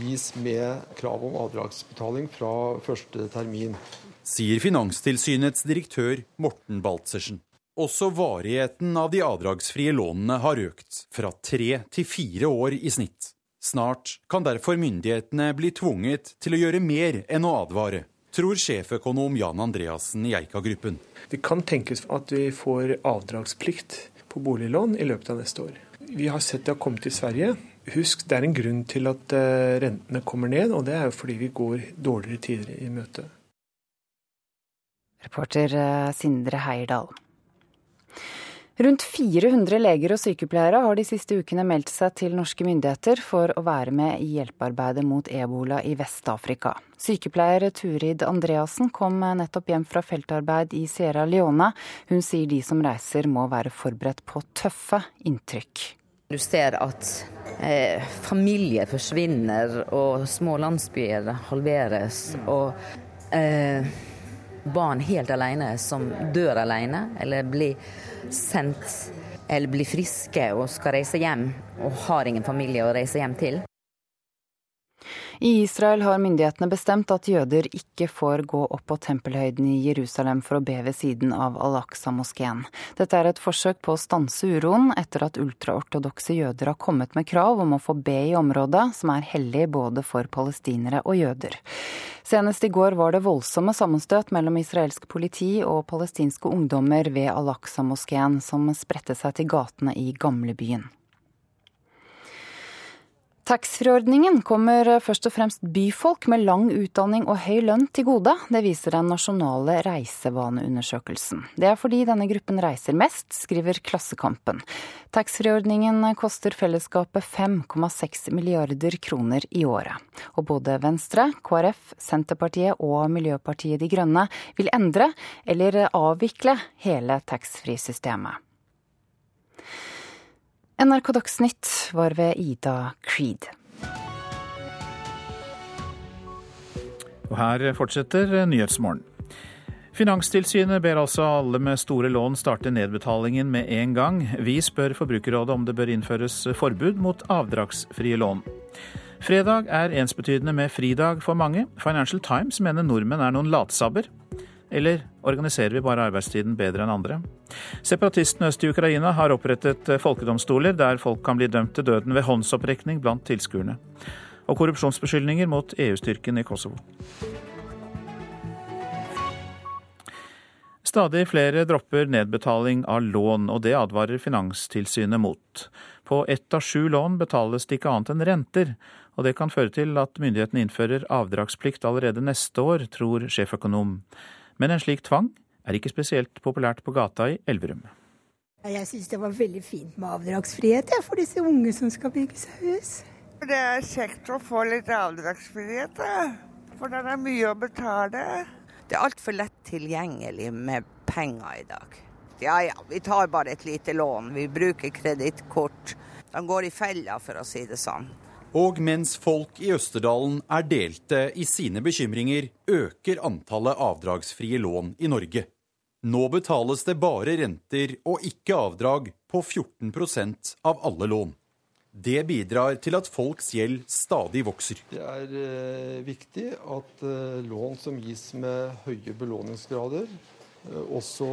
gis med krav om avdragsbetaling fra første termin. Sier Finanstilsynets direktør Morten Baltzersen. Også varigheten av de avdragsfrie lånene har økt, fra tre til fire år i snitt. Snart kan derfor myndighetene bli tvunget til å gjøre mer enn å advare, tror sjeføkonom Jan Andreassen i Eika-gruppen. Det kan tenkes at vi får avdragsplikt på boliglån i løpet av neste år. Vi har sett det har kommet til Sverige. Husk, det er en grunn til at eh, rentene kommer ned, og det er jo fordi vi går dårligere tider i møte. Reporter eh, Sindre Heierdal. Rundt 400 leger og sykepleiere har de siste ukene meldt seg til norske myndigheter for å være med i hjelpearbeidet mot ebola i Vest-Afrika. Sykepleier Turid Andreassen kom nettopp hjem fra feltarbeid i Sierra Leone. Hun sier de som reiser må være forberedt på tøffe inntrykk. Du ser at eh, familier forsvinner, og små landsbyer halveres. og eh, barn helt alene som dør alene, eller blir sendt eller blir friske og skal reise hjem, og har ingen familie å reise hjem til. I Israel har myndighetene bestemt at jøder ikke får gå opp på tempelhøyden i Jerusalem for å be ved siden av Al-Aqsa-moskeen. Dette er et forsøk på å stanse uroen etter at ultraortodokse jøder har kommet med krav om å få be i området, som er hellig både for palestinere og jøder. Senest i går var det voldsomme sammenstøt mellom israelsk politi og palestinske ungdommer ved Al-Aqsa-moskeen, som spredte seg til gatene i gamlebyen. Taxfree-ordningen kommer først og fremst byfolk med lang utdanning og høy lønn til gode. Det viser den nasjonale reisevaneundersøkelsen. Det er fordi denne gruppen reiser mest, skriver Klassekampen. Taxfree-ordningen koster fellesskapet 5,6 milliarder kroner i året. Og både Venstre, KrF, Senterpartiet og Miljøpartiet De Grønne vil endre eller avvikle hele taxfree-systemet. NRK Dagsnytt var ved Ida Creed. Og her fortsetter Nyhetsmorgen. Finanstilsynet ber altså alle med store lån starte nedbetalingen med en gang. Vi spør Forbrukerrådet om det bør innføres forbud mot avdragsfrie lån. Fredag er ensbetydende med fridag for mange. Financial Times mener nordmenn er noen latsabber. Eller organiserer vi bare arbeidstiden bedre enn andre? Separatistene øst i Ukraina har opprettet folkedomstoler der folk kan bli dømt til døden ved håndsopprekning blant tilskuerne. Og korrupsjonsbeskyldninger mot EU-styrken i Kosovo. Stadig flere dropper nedbetaling av lån, og det advarer Finanstilsynet mot. På ett av sju lån betales det ikke annet enn renter, og det kan føre til at myndighetene innfører avdragsplikt allerede neste år, tror sjeføkonom. Men en slik tvang er ikke spesielt populært på gata i Elverum. Jeg syns det var veldig fint med avdragsfrihet for disse unge som skal bygge seg hus. Det er kjekt å få litt avdragsfrihet, for det er mye å betale. Det er altfor lett tilgjengelig med penger i dag. Ja ja, vi tar bare et lite lån. Vi bruker kredittkort. De går i fella, for å si det sånn. Og mens folk i Østerdalen er delte i sine bekymringer, øker antallet avdragsfrie lån i Norge. Nå betales det bare renter og ikke avdrag på 14% av alle lån. Det bidrar til at folks gjeld stadig vokser. Det er eh, viktig at eh, lån som gis med høye belåningsgrader, eh, også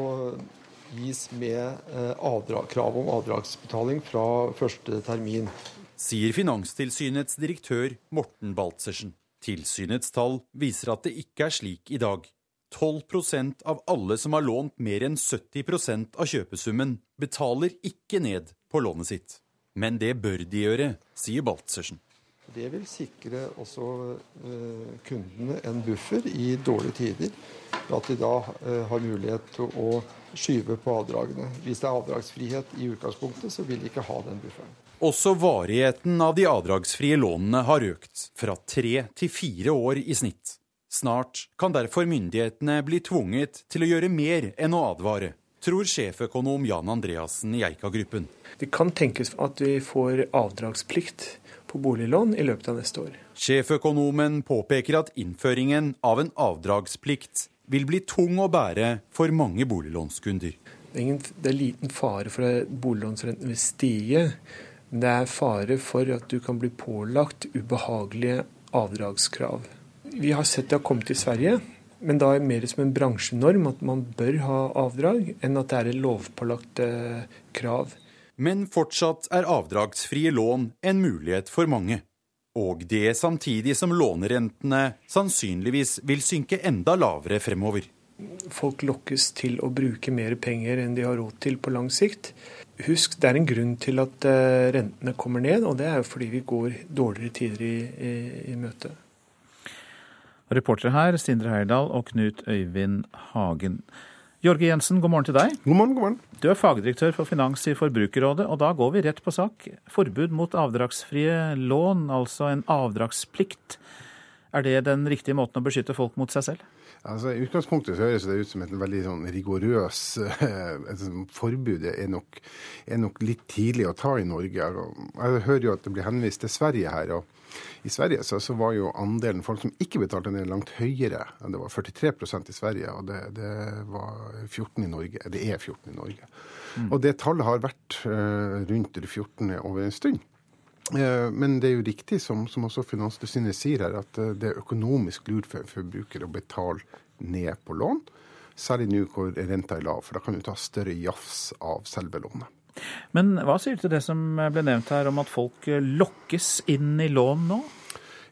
gis med avdrag, krav om avdragsbetaling fra første termin. Sier Finanstilsynets direktør Morten Baltzersen. Tilsynets tall viser at det ikke er slik i dag. 12% av alle som har lånt mer enn 70% av kjøpesummen, betaler ikke ned på lånet sitt. Men det bør de gjøre, sier Baltzersen. Det vil sikre også eh, kundene en buffer i dårlige tider. At de da eh, har mulighet til å skyve på avdragene. Hvis det er avdragsfrihet i utgangspunktet, så vil de ikke ha den bufferen. Også varigheten av de avdragsfrie lånene har økt, fra tre til fire år i snitt. Snart kan derfor myndighetene bli tvunget til å gjøre mer enn å advare, tror sjeføkonom Jan Andreassen i Eika-gruppen. Det kan tenkes at vi får avdragsplikt på boliglån i løpet av neste år. Sjeføkonomen påpeker at innføringen av en avdragsplikt vil bli tung å bære for mange boliglånskunder. Det er, det er liten fare for at boliglånsrenten vil stige. Det er fare for at du kan bli pålagt ubehagelige avdragskrav. Vi har sett det har kommet til Sverige, men da er det mer som en bransjenorm at man bør ha avdrag, enn at det er et lovpålagt eh, krav. Men fortsatt er avdragsfrie lån en mulighet for mange. Og det samtidig som lånerentene sannsynligvis vil synke enda lavere fremover. Folk lokkes til å bruke mer penger enn de har råd til på lang sikt. Husk, det er en grunn til at eh, rentene kommer ned, og det er jo fordi vi går dårligere tider i, i, i møte. Reportere her Sindre Heirdal og Knut Øyvind Hagen. Jorge Jensen, god morgen til deg. God morgen, god morgen. Du er fagdirektør for finans i Forbrukerrådet, og da går vi rett på sak. Forbud mot avdragsfrie lån, altså en avdragsplikt. Er det den riktige måten å beskytte folk mot seg selv? Altså, I utgangspunktet så høres det ut som et veldig sånn rigorøs *laughs* sånn forbud. er nok, er nok litt tidlig å ta i Norge. Jeg hører jo at det blir henvist til Sverige her. og i Sverige så, så, var jo andelen folk som ikke betalte ned, langt høyere. Det var 43% i Sverige, og det, det, var 14 i Norge. Det er 14 i Norge. Mm. Og det tallet har vært uh, rundt 14 over en stund. Eh, men det er jo riktig, som, som også Finanstilsynet sier her, at eh, det er økonomisk lurt for forbrukere å betale ned på lån. Særlig nå hvor renta er lav, for da kan du ta større jafs av selve lånet. Men hva sier du til det som ble nevnt her om at folk lokkes inn i lån nå?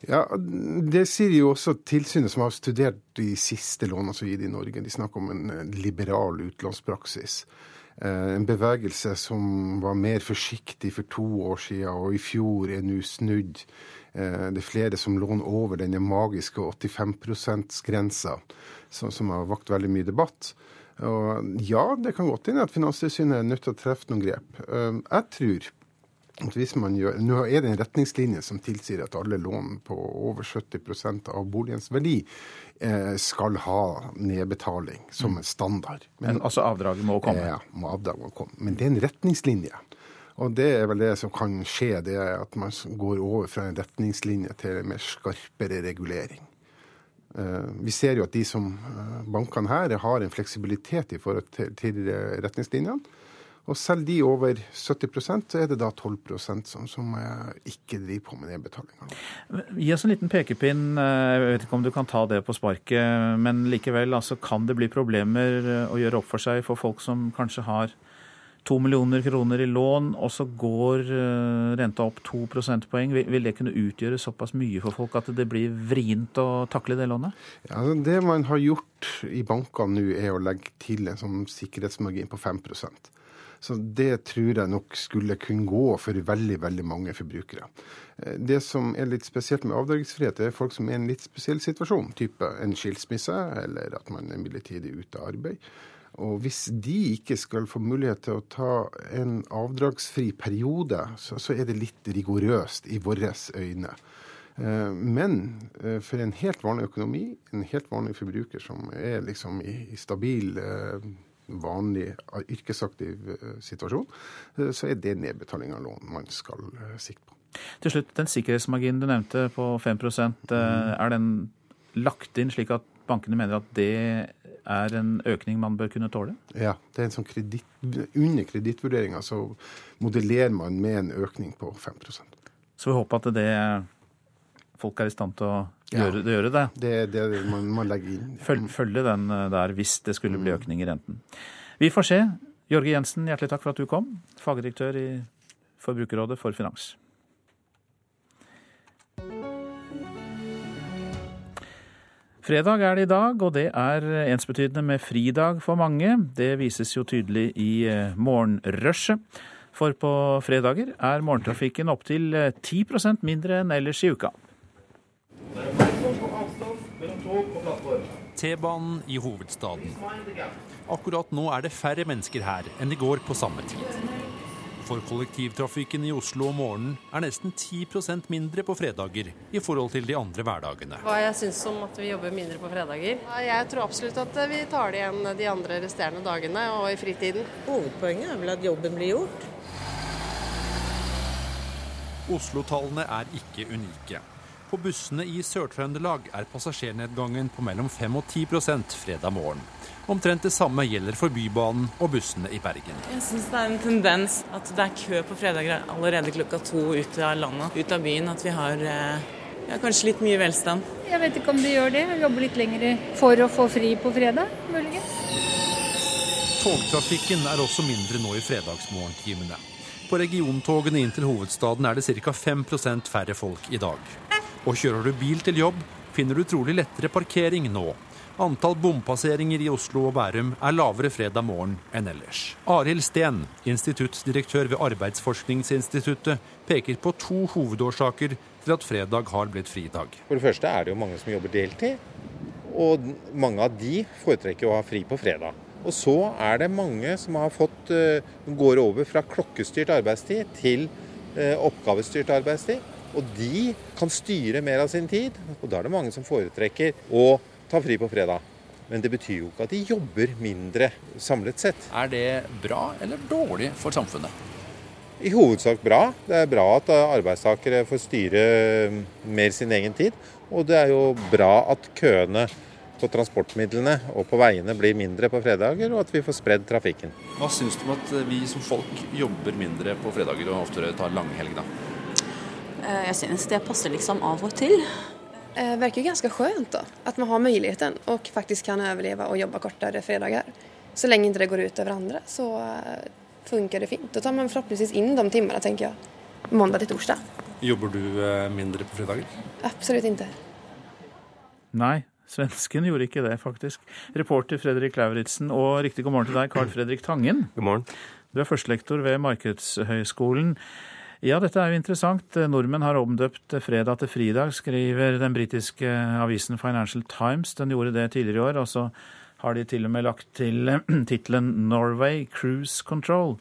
Ja, Det sier jo også tilsynet som har studert de siste lånene som er gitt i Norge. De snakker om en liberal utlånspraksis. Eh, en bevegelse som var mer forsiktig for to år siden, og i fjor er nå snudd. Eh, det er flere som låner over denne magiske 85 %-grensa, som har vakt veldig mye debatt. Og ja, det kan godt hende at Finanstilsynet er nødt til å treffe noen grep. Eh, jeg tror gjør, Nå er det en retningslinje som tilsier at alle lån på over 70% av boligens verdi eh, skal ha nedbetaling som en standard. Men, altså avdraget må komme? Ja, må avdraget må komme. Men det er en retningslinje. Og det er vel det som kan skje, det er at man går over fra en retningslinje til en mer skarpere regulering. Eh, vi ser jo at de som eh, bankene her har en fleksibilitet i forhold til retningslinjene. Og selv de over 70% så er det da 12% som, som ikke driver på med nedbetalinga. Gi oss en liten pekepinn. Jeg vet ikke om du kan ta det på sparket, men likevel altså, kan det bli problemer å gjøre opp for seg for folk som kanskje har to millioner kroner i lån, og så går eh, renta opp to prosentpoeng. Vil det kunne utgjøre såpass mye for folk at det blir vrient å takle det lånet? Ja, altså, det man har gjort i bankene nå, er å legge til en sånn sikkerhetsmargin på 5 så det tror jeg nok skulle kunne gå for veldig, veldig mange forbrukere. Eh, det som er litt spesielt med avdragsfrihet, er folk som er i en litt spesiell situasjon. Type en skilsmisse, eller at man er midlertidig ute av arbeid. Og hvis de ikke skal få mulighet til å ta en avdragsfri periode, så, er det litt rigorøst i våre øyne. Eh, men eh, for en helt vanlig økonomi, en helt vanlig forbruker som er liksom i stabil vanlig yrkesaktiv eh, situasjon, eh, så er det nedbetaling av lån man skal eh, sikte på. Til slutt, den sikkerhetsmarginen du nevnte på 5% er den lagt inn slik at bankene mener at det er en økning man bør kunne tåle? Ja, det er en sånn kredit, under kredittvurderinga så modellerer man med en økning på 5% Så vi håper at det folk er i stand til å gjøre, ja, gjøre det. Det er det man, man legger inn. Følge, følge den eh, der hvis det skulle bli økning i renten. Vi får se. Jorge Jensen, hjertelig takk for at du kom. Fagdirektør i Forbrukerrådet for finans. Fredag er det i dag, og det er ensbetydende med fridag for mange. Det vises jo tydelig i eh, morgenrushet. For på fredager er morgentrafikken opptil 10 eh, mindre enn ellers i uka. T-banen i hovedstaden. Akkurat nå er det færre mennesker her enn i går på samme tid. for kollektivtrafikken i Oslo om morgenen er nesten 10% mindre på fredager i forhold til de andre hverdagene. Hva jeg syns om at vi jobber mindre på fredager? Jeg tror absolutt at vi tar det igjen de andre resterende dagene og i fritiden. Hovedpoenget er vel at jobben blir gjort. Oslo-tallene er ikke unike. På bussene i Sør-Trøndelag er passasjernedgangen på mellom 5 og 10 fredag morgen. Omtrent det samme gjelder for Bybanen og bussene i Bergen. Jeg syns det er en tendens at det er kø på fredager allerede klokka to ut av landet, ut av byen. At vi har ja, kanskje litt mye velstand. Jeg vet ikke om de gjør det. Jobber litt lenger for å få fri på fredag, muligens. Togtrafikken er også mindre nå i fredagsmorgentimene. På regiontogene inn til hovedstaden er det ca. 5% færre folk i dag. Og kjører du bil til jobb, finner du trolig lettere parkering nå. Antall bompasseringer i Oslo og Bærum er lavere fredag morgen enn ellers. Arild Steen, instituttdirektør ved Arbeidsforskningsinstituttet, peker på to hovedårsaker til at fredag har blitt fridag. For det første er det jo mange som jobber deltid, og mange av de foretrekker å ha fri på fredag. Og så er det mange som fått, eh, går over fra klokkestyrt arbeidstid til eh, oppgavestyrt arbeidstid. Og de kan styre mer av sin tid, og da er det mange som foretrekker å ta fri på fredag. Men det betyr jo ikke at de jobber mindre samlet sett. Er det bra eller dårlig for samfunnet? I hovedsak bra. Det er bra at arbeidstakere får styre mer sin egen tid. Og det er jo bra at køene på transportmidlene og på veiene blir mindre på fredager, og at vi får spredd trafikken. Hva syns du om at vi som folk jobber mindre på fredager og oftere tar langhelg, da? Eh, jag synes det passer liksom av og til. Det eh, verkar ganske skönt då, att man har muligheten og faktisk kan overleve og jobbe kortere fredager. Så lenge ikke det går ut over andre så funker funkar det fint. Da tar man forhåpentligvis inn de timene, tenker jeg. måndag til torsdag. Jobber du mindre på fredager? Absolutt ikke. Nei, svensken gjorde ikke det, faktisk. Reporter Fredrik Lauritzen, og riktig god morgen til deg, Carl Fredrik Tangen. God morgen. Du er førstelektor ved Markedshøgskolen. Ja, dette er jo interessant. Nordmenn har omdøpt fredag til fridag, skriver den britiske avisen Financial Times. Den gjorde det tidligere i år. Og så har de til og med lagt til *clears throat* tittelen 'Norway Cruise Control'.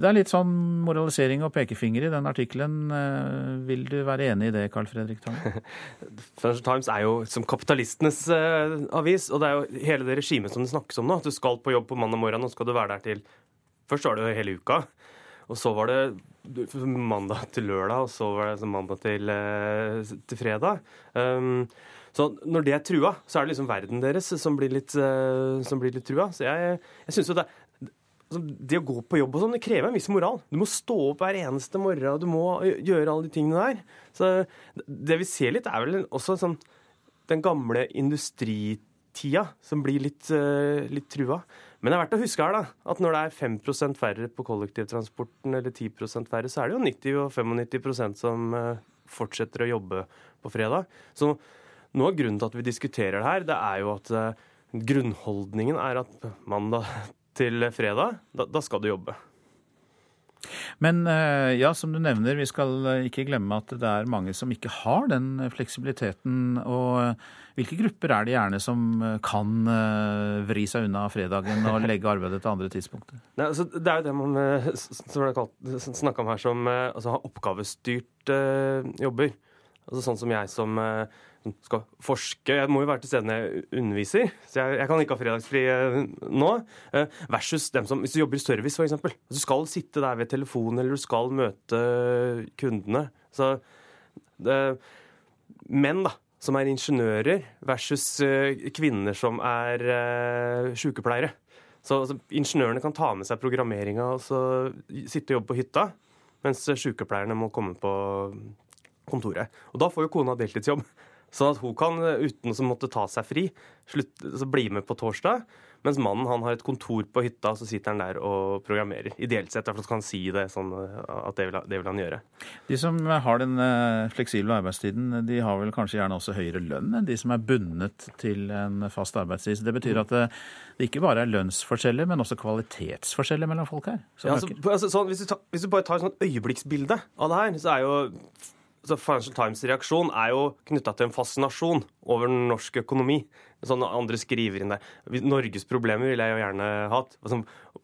Det er litt sånn moralisering og pekefinger i den artikkelen. Eh, vil du være enig i det, Carl Fredrik Tang? *laughs* Financial Times er jo som kapitalistenes uh, avis, og det er jo hele det regimet som det snakkes om nå. At du skal på jobb på mandag morgen, og skal du være der til Først var det jo hele uka. Og så var det mandag til lørdag, og så var det mandag til, eh, til fredag. Um, så når det er trua, så er det liksom verden deres som blir litt, uh, som blir litt trua. Så jeg, jeg synes jo det, altså, det å gå på jobb og sånn, det krever en viss moral. Du må stå opp hver eneste morgen, og du må gjøre alle de tingene der. Så det vi ser litt, er vel også sånn den gamle industritida som blir litt, uh, litt trua. Men det er verdt å huske her da, at når det er 5% færre på kollektivtransporten, eller 10% færre, så er det jo 90 og 95% som eh, fortsetter å jobbe på fredag. Så noe av grunnen til at vi diskuterer det her, det er jo at eh, grunnholdningen er at mandag til fredag, da, da skal du jobbe. Men eh, ja, som du nevner, vi skal ikke glemme at det er mange som ikke har den fleksibiliteten. Og hvilke grupper er det gjerne som kan eh, vri seg unna fredagen og *laughs* legge arbeidet til andre tidspunkter? Nei, altså, det er jo det man eh, som det snakka om her, som altså, har oppgavestyrt uh, jobber. Altså Sånn som jeg som uh, skal forske. Jeg må jo være til stede når jeg underviser, så jeg, jeg kan ikke ha fredagsfri eh, nå. Eh, versus dem som Hvis du jobber i service, f.eks. Du skal sitte der ved telefonen, eller du skal møte kundene. Så det, menn, da, som er ingeniører, versus eh, kvinner som er sykepleiere. Så altså, ingeniørene kan ta med seg programmeringa og så sitte og jobbe på hytta, mens sykepleierne må komme på kontoret. Og da får jo kona deltidsjobb. Sånn at hun kan, uten å måtte ta seg fri, slutt, bli med på torsdag. Mens mannen han har et kontor på hytta, så sitter han der og programmerer. Ideelt sett, derfor kan han si det sånn at det vil, det vil, han gjøre. De som har den eh, fleksible arbeidstiden, de har vel kanskje gjerne også høyere lønn enn de som er bundet til en fast arbeidstid. Det betyr at det, det ikke bare er lønnsforskjeller, men også kvalitetsforskjeller mellom folk her. Ja, altså, altså, sånn, hvis, du tar, hvis, du bare tar et sånt øyeblikksbilde av det her, så er jo Financial Times' reaksjon er jo knytta til en fascinasjon over norsk økonomi. Sånn andre skriver inn der. Norges problemer ville jeg jo gjerne hatt.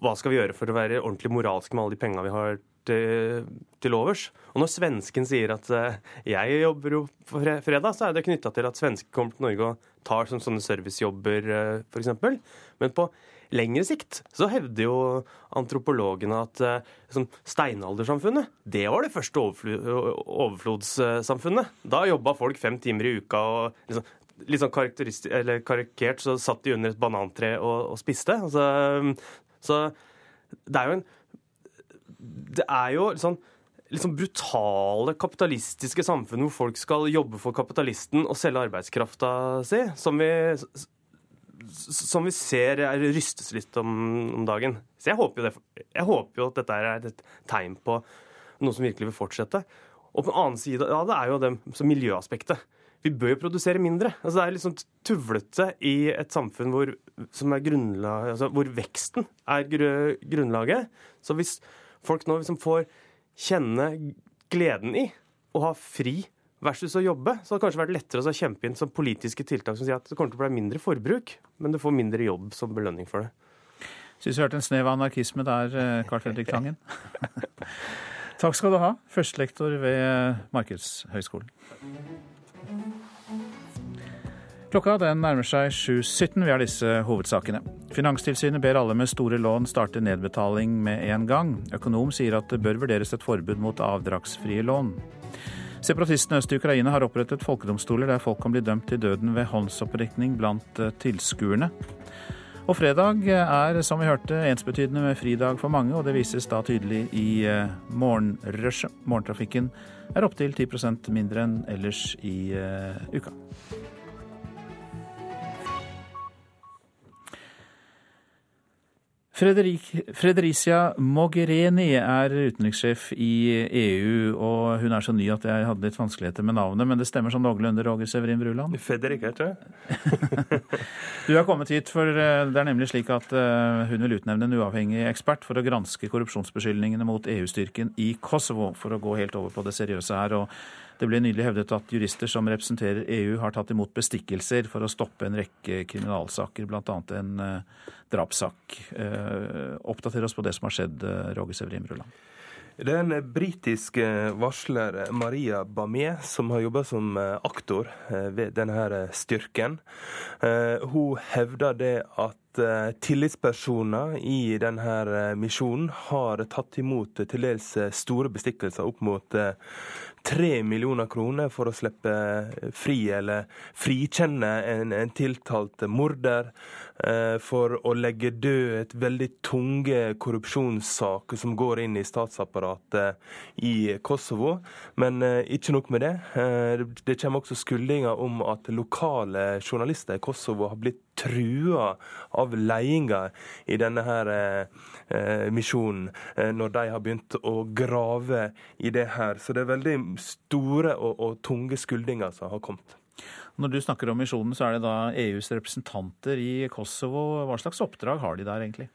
Hva skal vi gjøre for å være ordentlig moralske med alle de penga vi har til, til, overs? Og når svensken sier at uh, jeg jobber jo på fredag, så er det knytta til at svensker kommer til Norge og tar sånne servicejobber, eh, f.eks. Men på lengre sikt så hevder jo antropologene at liksom, steinaldersamfunnet det var det første overflodssamfunnet. Da jobba folk fem timer i uka. og liksom, Litt sånn karikert så satt de under et banantre og, og spiste. Altså, så det er jo en Det er jo litt sånn brutale kapitalistiske samfunn hvor folk skal jobbe for kapitalisten og selge arbeidskrafta si, som vi, som vi ser rystes litt om, om dagen. Så jeg håper, det, jeg håper jo at dette er et tegn på noe som virkelig vil fortsette. Og på den annen side ja, det er jo det miljøaspektet. Vi bør jo produsere mindre. Altså, det er litt sånn tuvlete i et samfunn hvor, altså, hvor veksten er grunnlaget. Så hvis folk nå liksom får kjenne gleden i å ha fri versus å jobbe, så hadde det kanskje vært lettere å kjempe inn som politiske tiltak som sier at det kommer til å bli mindre forbruk, men du får mindre jobb som belønning for det. Syns vi hørte en snev av anarkisme der, eh, Carl Fredrik Tangen. *laughs* Takk skal du ha, førstelektor ved Markedshøgskolen. Klokka den nærmer seg 7.17. Vi har disse hovedsakene. Finanstilsynet ber alle med store lån starte nedbetaling med en gang. Økonom sier at det bør vurderes et forbud mot avdragsfrie lån. Separatistene øst i Ukraina har opprettet folkedomstoler der folk kan bli dømt til døden ved håndsopprekning blant eh, tilskuerne. Og fredag er, som vi hørte, ensbetydende med fridag for mange, og det vises da tydelig i eh, morgenrushet. Morgentrafikken er opptil 10% mindre enn ellers i uh, uka. Fredericia Mogherini er utenrikssjef i EU, og hun er så ny at jeg hadde litt vanskeligheter med navnet, men det stemmer sånn noenlunde, Roger Severin Bruland? Fredrik heter jeg. *laughs* du har kommet hit, for eh, det er nemlig slik at eh, hun vil utnevne en uavhengig ekspert for å granske korrupsjonsbeskyldningene mot EU-styrken i Kosovo, for å gå helt over på det seriøse her. og det ble nylig hevdet at jurister som representerer EU, har tatt imot bestikkelser for å stoppe en rekke kriminalsaker, bl.a. en uh, drapssak. Uh, oppdater oss på det som har skjedd, uh, Roger Severin Bruland. Den britiske varsler Maria Bamé, som har jobba som aktor ved denne styrken, hun hevder det at tillitspersoner i denne misjonen har tatt imot til dels store bestikkelser opp mot tre millioner kroner for å slippe fri eller frikjenne en, en tiltalt morder. Eh, for å legge død et veldig tunge korrupsjonssaker som går inn i statsapparatet i Kosovo. Men eh, ikke nok med det. Eh, det kommer også skuldinger om at lokale journalister i Kosovo har blitt trua av ledelsen i denne her misjonen, når de har begynt å grave i det her. Så det er veldig store og, og tunge skuldinger som har kommet. Når du snakker om misjonen, så er det da EUs representanter i Kosovo. Hva slags oppdrag har de der egentlig?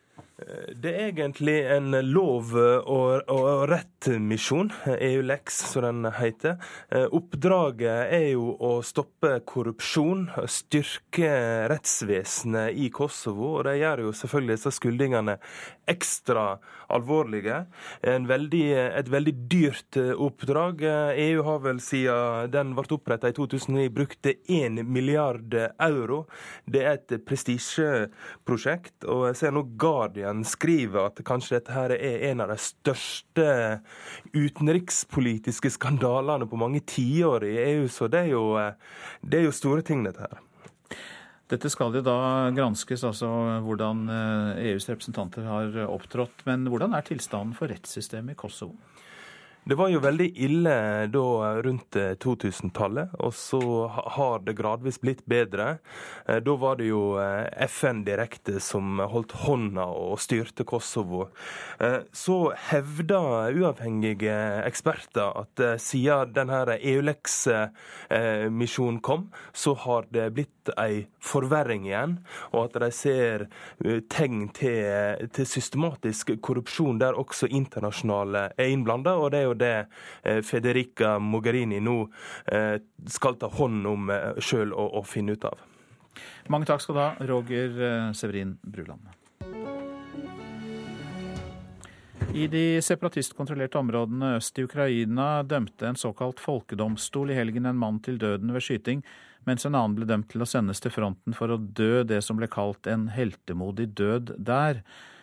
Det er egentlig en lov- og, og rett-misjon, EU-lex som den heter. Oppdraget er jo å stoppe korrupsjon, styrke rettsvesenet i Kosovo. Og det gjør jo selvfølgelig disse skyldningene ekstra alvorlige. Veldig, et veldig dyrt oppdrag. EU har vel siden den ble oppretta i 2009 brukt 1 milliard euro. Det er et prestisjeprosjekt. Og jeg ser nå Guardian Guardian skriver at kanskje dette her er en av de største utenrikspolitiske skandalene på mange tiår i EU. Så det er jo, det er jo store ting, dette her. Dette skal jo da granskes, altså hvordan EUs eh, e representanter har opptrådt. Men hvordan er tilstanden for rettssystemet i Kosovo? Det var jo veldig ille da rundt 2000-tallet, og så har det gradvis blitt bedre. Eh, da var det jo eh, FN direkte som holdt hånda og styrte Kosovo. Eh, så hevda uavhengige eksperter at siden denne EULEX-misjonen kom, så har det blitt ei forverring igjen, og at de ser tegn til, til systematisk korrupsjon der også internasjonale er innblanda. Og det er jo det Federica Mogherini nå skal ta hånd om sjøl og, og finne ut av. Mange takk skal du ha, Roger Severin Bruland. I de separatistkontrollerte områdene øst i Ukraina dømte en såkalt folkedomstol i helgen en mann til døden ved skyting, mens en annen ble dømt til å sendes til fronten for å dø det som ble kalt en heltemodig død der.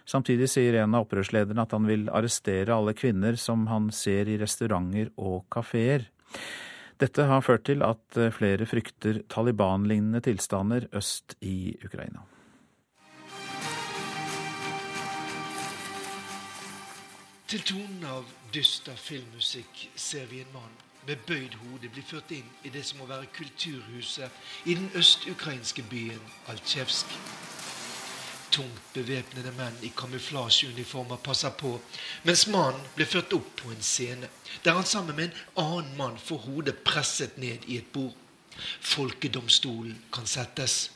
Samtidig sier en av opprørslederne at han vil arrestere alle kvinner som han ser i restauranter og kafeer. Dette har ført til at flere frykter Taliban-lignende tilstander øst i Ukraina. Til tonen av dyster filmmusikk ser vi en mann med bøyd hode blir ført inn i det som må være kulturhuset i den øst-ukrainske byen Altsjevsk. Tungt bevæpnede menn i kamuflasjeuniformer passer på, mens mannen blir ført opp på en scene, der han sammen med en annen mann får hodet presset ned i et bord. Folkedomstolen kan settes.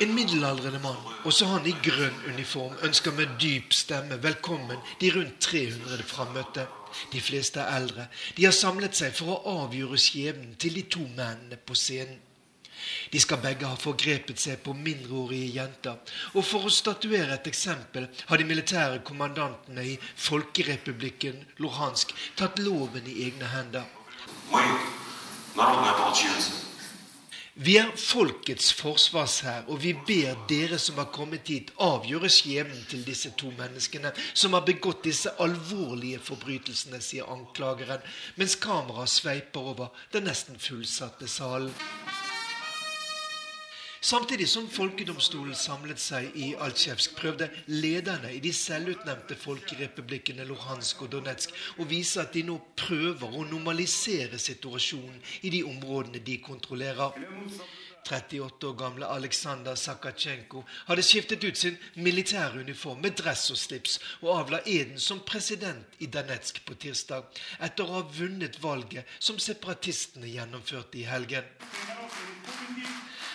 En middelaldrende mann, også han i grønn uniform, ønsker med dyp stemme velkommen de rundt 300 frammøtte. De fleste er eldre. De har samlet seg for å avgjøre skjebnen til de to mennene på scenen. De skal begge ha forgrepet seg på mindreårige jenter. Og for å statuere et eksempel har de militære kommandantene i Folkerepublikken Luhansk tatt loven i egne hender. Vi er folkets forsvarshær, og vi ber dere som har kommet hit, avgjøre skjebnen til disse to menneskene som har begått disse alvorlige forbrytelsene, sier anklageren, mens kameraet sveiper over den nesten fullsatte salen. Samtidig som folkedomstolen samlet seg i Altsjevsk, prøvde lederne i de selvutnevnte folkerepublikkene Luhansk og Donetsk å vise at de nå prøver å normalisere situasjonen i de områdene de kontrollerer. 38 år gamle Aleksandr Sakatsjenko hadde skiftet ut sin militære uniform med dress og slips og avla eden som president i Donetsk på tirsdag, etter å ha vunnet valget som separatistene gjennomførte i helgen.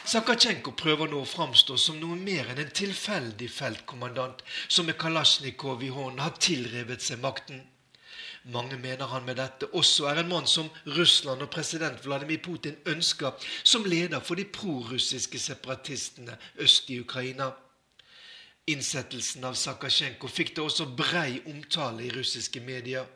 Sakhatsjenko prøver nå å framstå som noe mer enn en tilfeldig feltkommandant som med Kalasjnikov i hånden har tilrevet seg makten. Mange mener han med dette også er en mann som Russland og president Vladimir Putin ønsker som leder for de prorussiske separatistene øst i Ukraina. Innsettelsen av Sakasjenko fikk da også brei omtale i russiske medier.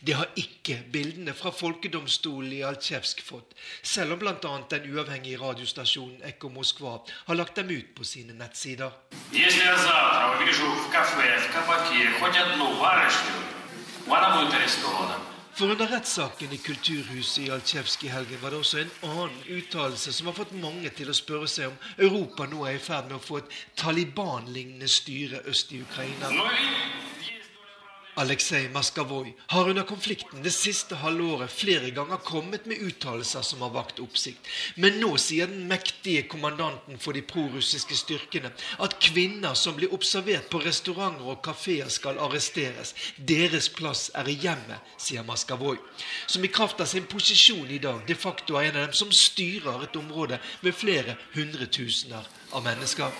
Det har ikke bildene fra folkedomstolen i Altsjevsk fått, selv om bl.a. den uavhengige radiostasjonen Ekko Moskva har lagt dem ut på sine nettsider. For under rettssaken i Kulturhuset i Altsjevsk i helgen var det også en annen uttalelse som har fått mange til å spørre seg om Europa nå er i ferd med å få et Taliban-lignende styre øst i Ukraina. Aleksej Maskavoj har under konflikten det siste halvåret flere ganger kommet med uttalelser som har vakt oppsikt. Men nå sier den mektige kommandanten for de prorussiske styrkene at kvinner som blir observert på restauranter og kafeer, skal arresteres. Deres plass er i hjemmet, sier Maskavoj, som i kraft av sin posisjon i dag de facto er en av dem som styrer et område med flere hundretusener av mennesker.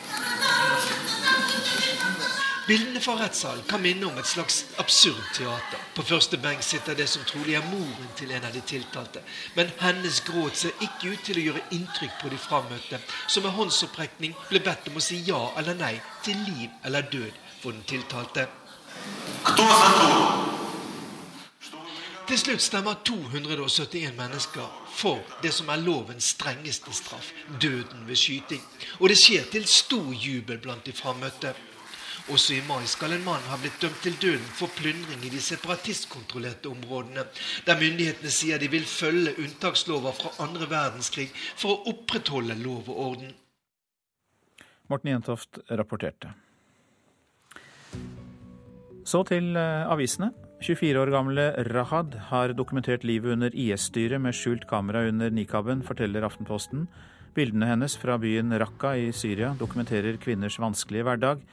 Bildene fra rettssalen kan minne om et slags absurd teater. På første benk sitter det som trolig er moren til en av de tiltalte. Men hennes gråt ser ikke ut til å gjøre inntrykk på de frammøtte, som med håndsopprekning ble bedt om å si ja eller nei til liv eller død for den tiltalte. Til slutt stemmer 271 mennesker for det som er lovens strengeste straff, døden ved skyting. Og det skjer til stor jubel blant de frammøtte. Også i mai skal en mann ha blitt dømt til døden for plyndring i de separatistkontrollerte områdene, der myndighetene sier de vil følge unntakslover fra andre verdenskrig for å opprettholde lov og orden. Morten Jentoft rapporterte. Så til eh, avisene. 24 år gamle Rahad har dokumentert livet under IS-styret med skjult kamera under nikaben, forteller Aftenposten. Bildene hennes fra byen Raqqa i Syria dokumenterer kvinners vanskelige hverdag.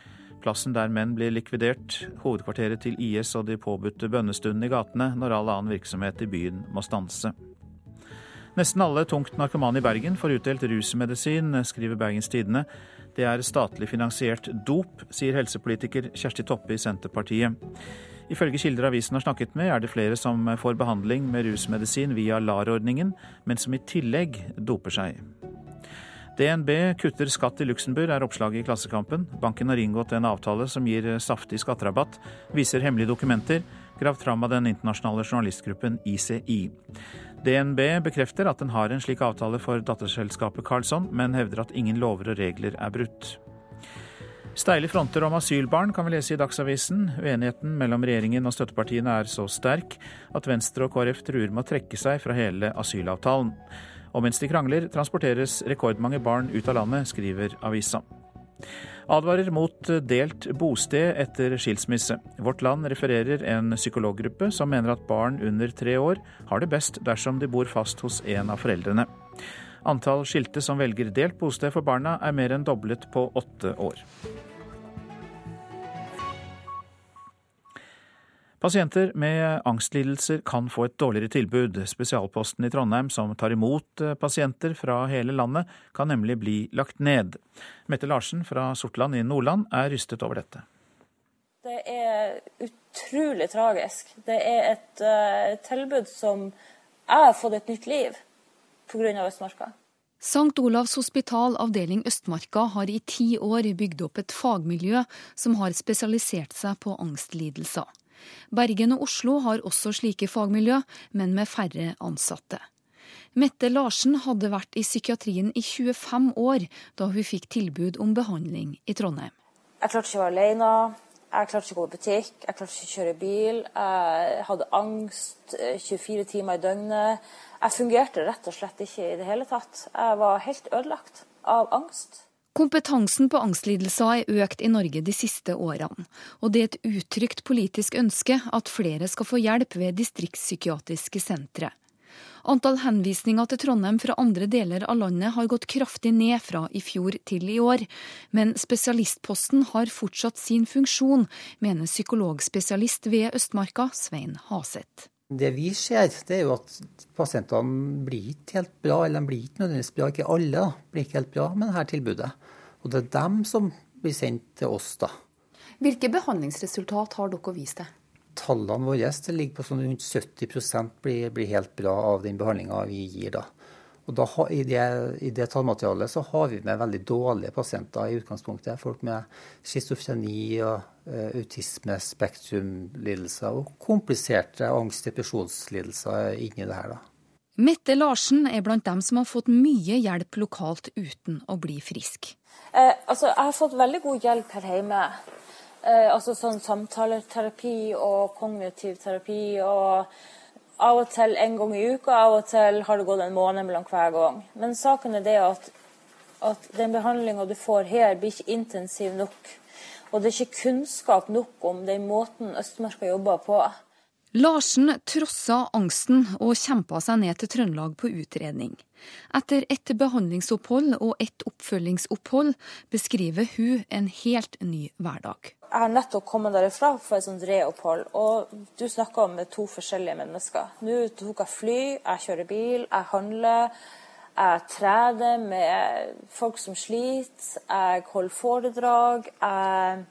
Plassen der menn blir likvidert, hovedkvarteret til IS og de påbudte bønnestundene i gatene når all annen virksomhet i byen må stanse. Nesten alle tungt narkomane i Bergen får utdelt rusmedisin, skriver Bergens Tidende. Det er statlig finansiert dop, sier helsepolitiker Kjersti Toppe i Senterpartiet. Ifølge kilder avisen har snakket med, er det flere som får behandling med rusmedisin via LAR-ordningen, men som i tillegg doper seg. DNB kutter skatt i Luxembourg, er oppslaget i Klassekampen. Banken har inngått en avtale som gir saftig skatterabatt, viser hemmelige dokumenter, gravd fram av den internasjonale journalistgruppen ICI. DNB bekrefter at den har en slik avtale for datterselskapet Carlsson, men hevder at ingen lover og regler er brutt. Steile fronter om asylbarn kan vi lese i Dagsavisen. Uenigheten mellom regjeringen og støttepartiene er så sterk at Venstre og KrF truer med å trekke seg fra hele asylavtalen. Og mens de krangler, transporteres rekordmange barn ut av landet, skriver avisa advarer mot delt bosted etter skilsmisse. Vårt Land refererer en psykologgruppe som mener at barn under tre år har det best dersom de bor fast hos en av foreldrene. Antall skilte som velger delt bosted for barna er mer enn doblet på åtte år. Pasienter med angstlidelser kan få et dårligere tilbud. Spesialposten i Trondheim som tar imot eh, pasienter fra hele landet, kan nemlig bli lagt ned. Mette Larsen fra Sortland i Nordland er rystet over dette. Det er utrolig tragisk. Det er et uh, tilbud som jeg har fått et nytt liv pga. Østmarka. St. Olavs hospital avdeling Østmarka har i ti år bygd opp et fagmiljø som har spesialisert seg på angstlidelser. Bergen og Oslo har også slike fagmiljø, men med færre ansatte. Mette Larsen hadde vært i psykiatrien i 25 år da hun fikk tilbud om behandling i Trondheim. Jeg klarte ikke å være alene, jeg klarte ikke å gå i butikk, jeg klarte ikke å kjøre bil. Jeg hadde angst 24 eh, timer i døgnet. Jeg fungerte rett og slett ikke i det hele tatt. Jeg var helt ødelagt av angst. Kompetansen på angstlidelser er økt i Norge de siste årene, og det er et uttrykt politisk ønske at flere skal få hjelp ved distriktspsykiatriske sentre. Antall henvisninger til Trondheim fra andre deler av landet har gått kraftig ned fra i fjor til i år, men spesialistposten har fortsatt sin funksjon, mener psykologspesialist ved Østmarka, Svein Haseth. Det vi ser, det er jo at pasientene blir ikke helt bra, eller de blir ikke nødvendigvis bra. Ikke alle blir ikke helt bra med dette tilbudet. Og det er dem som blir sendt til oss, da. Hvilke behandlingsresultat har dere vist til? Tallene våre ligger på sånn rundt 70% blir, blir helt bra av den behandlinga vi gir da. Og da, i, det, I det tallmaterialet så har vi med veldig dårlige pasienter i utgangspunktet. Folk med schizofreni og uh, autisme, spektrumlidelser og kompliserte angst- og depresjonslidelser inni det her. da. Mette Larsen er blant dem som har fått mye hjelp lokalt uten å bli frisk. Eh, altså, jeg har fått veldig god hjelp her hjemme. Eh, altså sånn samtaleterapi og kognitiv terapi. og av og til en gang i uka, av og til har det gått en måned mellom hver gang. Men saken er det at, at den behandlinga du får her, blir ikke intensiv nok. Og det er ikke kunnskap nok om den måten Østmarka jobber på. Larsen trossa angsten og kjempa seg ned til Trøndelag på utredning. Etter et behandlingsopphold og et oppfølgingsopphold beskriver hun en helt ny hverdag. Jeg har nettopp kommet derifra for et sånt reopphold, og du snakker om to forskjellige mennesker. Nå tok jeg fly, jeg kjører bil, jeg handler. Jeg trener med folk som sliter, jeg holder foredrag, jeg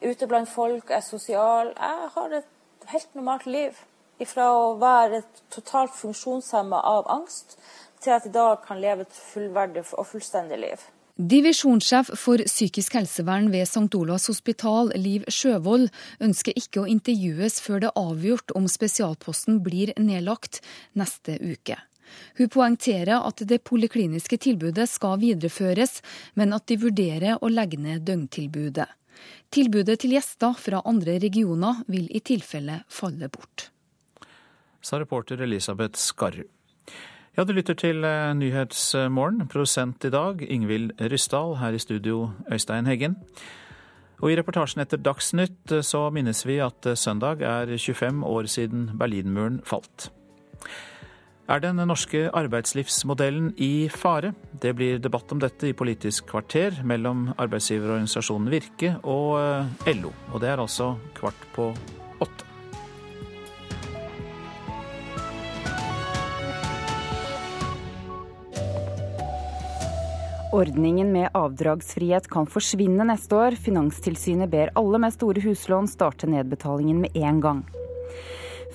er ute blant folk, jeg er sosial. Jeg har et helt normalt liv. Fra å være totalt funksjonshemma av angst, til at i dag kan leve et fullverdig og fullstendig liv. Divisjonssjef for psykisk helsevern ved St. Olavs hospital, Liv Sjøvold, ønsker ikke å intervjues før det er avgjort om spesialposten blir nedlagt neste uke. Hun poengterer at det polikliniske tilbudet skal videreføres, men at de vurderer å legge ned døgntilbudet. Tilbudet til gjester fra andre regioner vil i tilfelle falle bort. Sa reporter Elisabeth Skarru. Ja, du lytter til eh, Nyhetsmorgen. Produsent i dag Ingvild Ryssdal. Her i studio Øystein Heggen. Og I reportasjen etter Dagsnytt eh, så minnes vi at eh, søndag er 25 år siden Berlinmuren falt. Er den norske arbeidslivsmodellen i fare? Det blir debatt om dette i Politisk kvarter mellom arbeidsgiverorganisasjonen Virke og LO. Og det er altså kvart på åtte. Ordningen med avdragsfrihet kan forsvinne neste år. Finanstilsynet ber alle med store huslån starte nedbetalingen med en gang.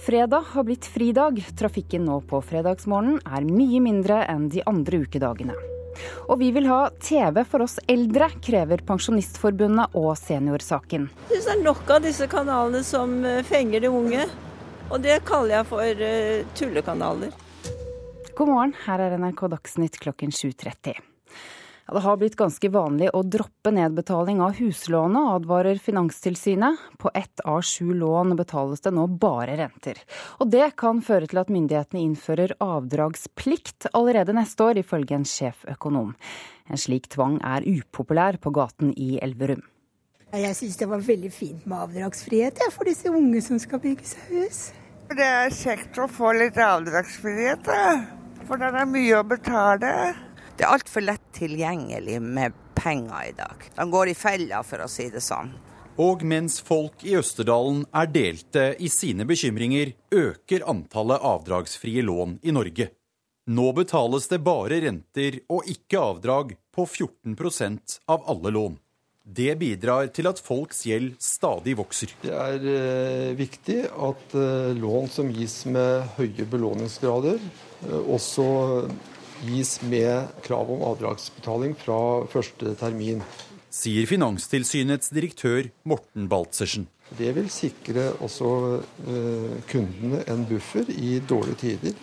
Fredag har blitt fridag. Trafikken nå på fredagsmorgenen er mye mindre enn de andre ukedagene. Og vi vil ha TV for oss eldre, krever Pensjonistforbundet og Seniorsaken. Det er nok av disse kanalene som eh, fenger de unge. Og det kaller jeg for uh, tullekanaler. God morgen, her er NRK Dagsnytt klokken 7.30. Ja, det har blitt ganske vanlig å droppe nedbetaling av huslånet, advarer Finanstilsynet. På ett av sju lån betales det nå bare renter. Og det kan føre til at myndighetene innfører avdragsplikt allerede neste år, ifølge en sjeføkonom. En slik tvang er upopulær på gaten i Elverum. Jeg syns det var veldig fint med avdragsfrihet for disse unge som skal bygge seg hus. Det er kjekt å få litt avdragsfrihet, for det er mye å betale. Det er altfor lett tilgjengelig med penger i dag. De går i fella, for å si det sånn. Og mens folk i Østerdalen er delte i sine bekymringer, øker antallet avdragsfrie lån i Norge. Nå betales det bare renter og ikke avdrag på 14% av alle lån. Det bidrar til at folks gjeld stadig vokser. Det er eh, viktig at eh, lån som gis med høye belåningsgrader, eh, også gis med krav om avdragsbetaling fra første termin. Sier Finanstilsynets direktør Morten Baltzersen. Det vil sikre også eh, kundene en buffer i dårlige tider.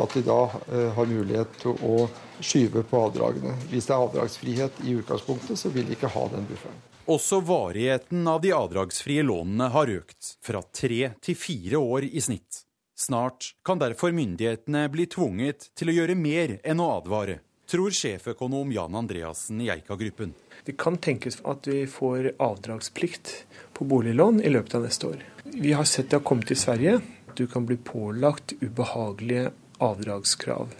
At de da eh, har mulighet til å skyve på avdragene. Hvis det er avdragsfrihet i utgangspunktet, så vil de ikke ha den bufferen. Også varigheten av de avdragsfrie lånene har økt, fra tre til fire år i snitt. Snart kan derfor myndighetene bli tvunget til å gjøre mer enn å advare, tror sjeføkonom Jan Andreassen i Eika-gruppen. Det kan tenkes at vi får avdragsplikt på boliglån i løpet av neste år. Vi har sett det har kommet til Sverige. Du kan bli pålagt ubehagelige avdragskrav.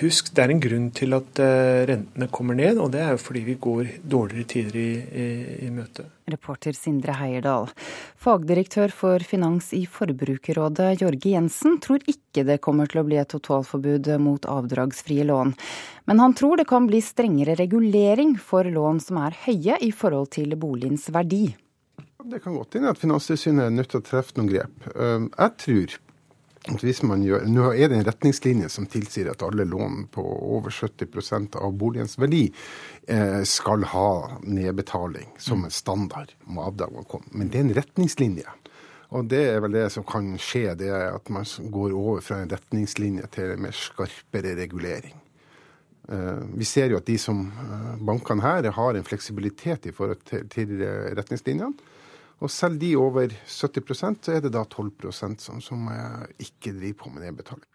Husk, det er en grunn til at eh, rentene kommer ned, og det er jo fordi vi går dårligere tider i, i, i møte. Reporter Sindre Heierdal. Fagdirektør for finans i Forbrukerrådet, Jorge Jensen, tror ikke det kommer til å bli et totalforbud mot avdragsfrie lån. Men han tror det kan bli strengere regulering for lån som er høye i forhold til boligens verdi. Det kan godt hende at Finanstilsynet er nødt til å treffe noen grep. Jeg tror gjør, Nå er det en retningslinje som tilsier at alle lån på over 70% av boligens verdi eh, skal ha nedbetaling som en standard. må komme. Men det er en retningslinje. Og det er vel det som kan skje, det er at man går over fra en retningslinje til en mer skarpere regulering. Eh, vi ser jo at de som eh, bankene her har en fleksibilitet i forhold til retningslinjene. Og selv de over 70 så er det da 12% som, som ikke driver på med nedbetaling.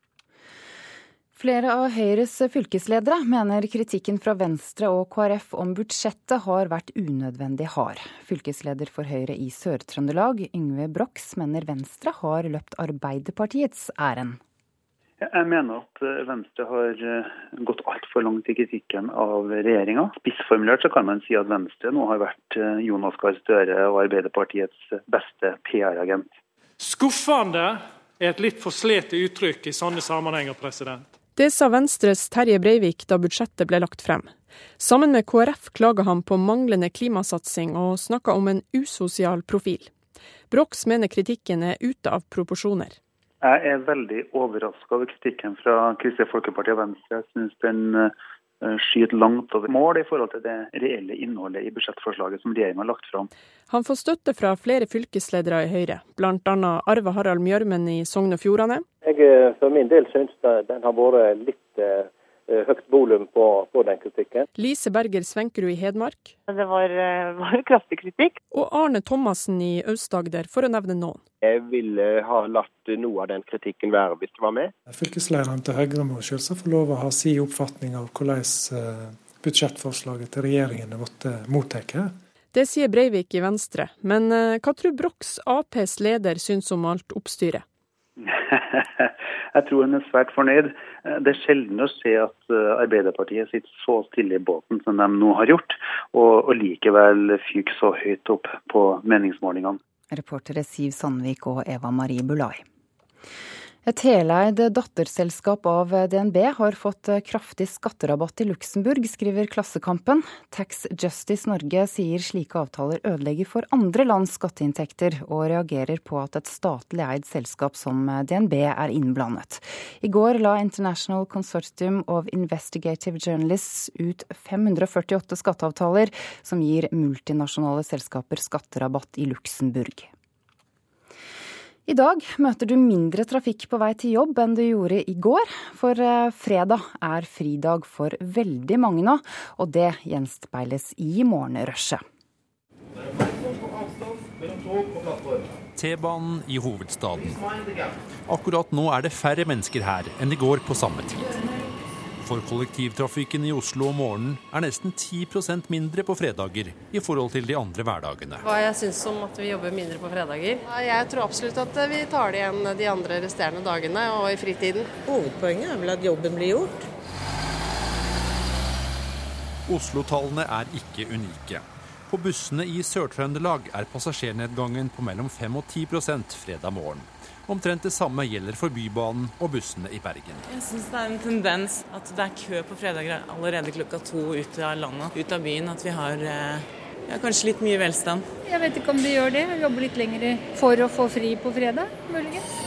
Flere av Høyres fylkesledere mener kritikken fra Venstre og KrF om budsjettet har vært unødvendig hard. Fylkesleder for Høyre i Sør-Trøndelag, Yngve Brox, mener Venstre har løpt Arbeiderpartiets ærend. Jeg mener at eh, Venstre har eh, gått altfor langt i kritikken av regjeringa. Spissformulert så kan man si at Venstre nå har vært eh, Jonas Gahr Støre og Arbeiderpartiets beste PR-agent. Skuffende er et litt forslete uttrykk i sånne sammenhenger. president. Det sa Venstres Terje Breivik da budsjettet ble lagt frem. Sammen med KrF klaga han på manglende klimasatsing og snakka om en usosial profil. Brox mener kritikken er ute av proporsjoner. Jeg er veldig overraska over kritikken fra Kristelig Folkeparti og Venstre. Jeg syns den eh, skyter langt over mål i forhold til det reelle innholdet i budsjettforslaget som regjeringa har lagt fram. Han får støtte fra flere fylkesledere i Høyre, bl.a. Arve Harald Mjørmen i Sogn og Fjordane. Jeg eh, for min del syns den har vært litt eh, høyt volum på, på, den kritikken. Lise Berger Svenkerud i Hedmark. Det var, *laughs* var kraftig kritikk. Og Arne Thomassen i Aust-Agder, for å nevne noen. Jeg ville ha latt noe av den kritikken være hvis det var med. Fylkeslederen til Høyre må selvsagt få lov å ha sin oppfatning av hvordan eh, budsjettforslaget til regjeringen er blitt eh, mottatt. Det sier Breivik i Venstre, men eh, hva tror Brochs Aps leder syns om alt oppstyret? *laughs* Jeg tror hun er svært fornøyd. Det er sjelden å se at Arbeiderpartiet sitter så stille i båten som de nå har gjort, og, og likevel fyker så høyt opp på meningsmålingene. Reportere Siv Sandvik og Eva Marie Bulai. Et heleid datterselskap av DNB har fått kraftig skatterabatt i Luxembourg, skriver Klassekampen. Tax Justice Norge sier slike avtaler ødelegger for andre lands skatteinntekter, og reagerer på at et statlig eid selskap som DNB er innblandet. I går la International Consortium of Investigative Journalists ut 548 skatteavtaler som gir multinasjonale selskaper skatterabatt i Luxembourg. I dag møter du mindre trafikk på vei til jobb enn du gjorde i går, for eh, fredag er fridag for veldig mange nå, og det gjenspeiles i morgenrushet. T-banen i hovedstaden. Akkurat nå er det færre mennesker her enn i går på samme tid. For kollektivtrafikken i Oslo om morgenen er nesten 10% mindre på fredager i forhold til de andre hverdagene. Hva jeg syns om at vi jobber mindre på fredager? Jeg tror absolutt at vi tar det igjen de andre resterende dagene og i fritiden. Hovedpoenget er vel at jobben blir gjort. Oslo-tallene er ikke unike. På bussene i Sør-Trøndelag er passasjernedgangen på mellom 5 og 10 fredag morgen. Omtrent det samme gjelder for Bybanen og bussene i Bergen. Jeg syns det er en tendens at det er kø på fredager allerede klokka to ut av landet, ut av byen. At vi har eh, ja, kanskje litt mye velstand. Jeg vet ikke om de gjør det. Jobber litt lenger for å få fri på fredag, muligens.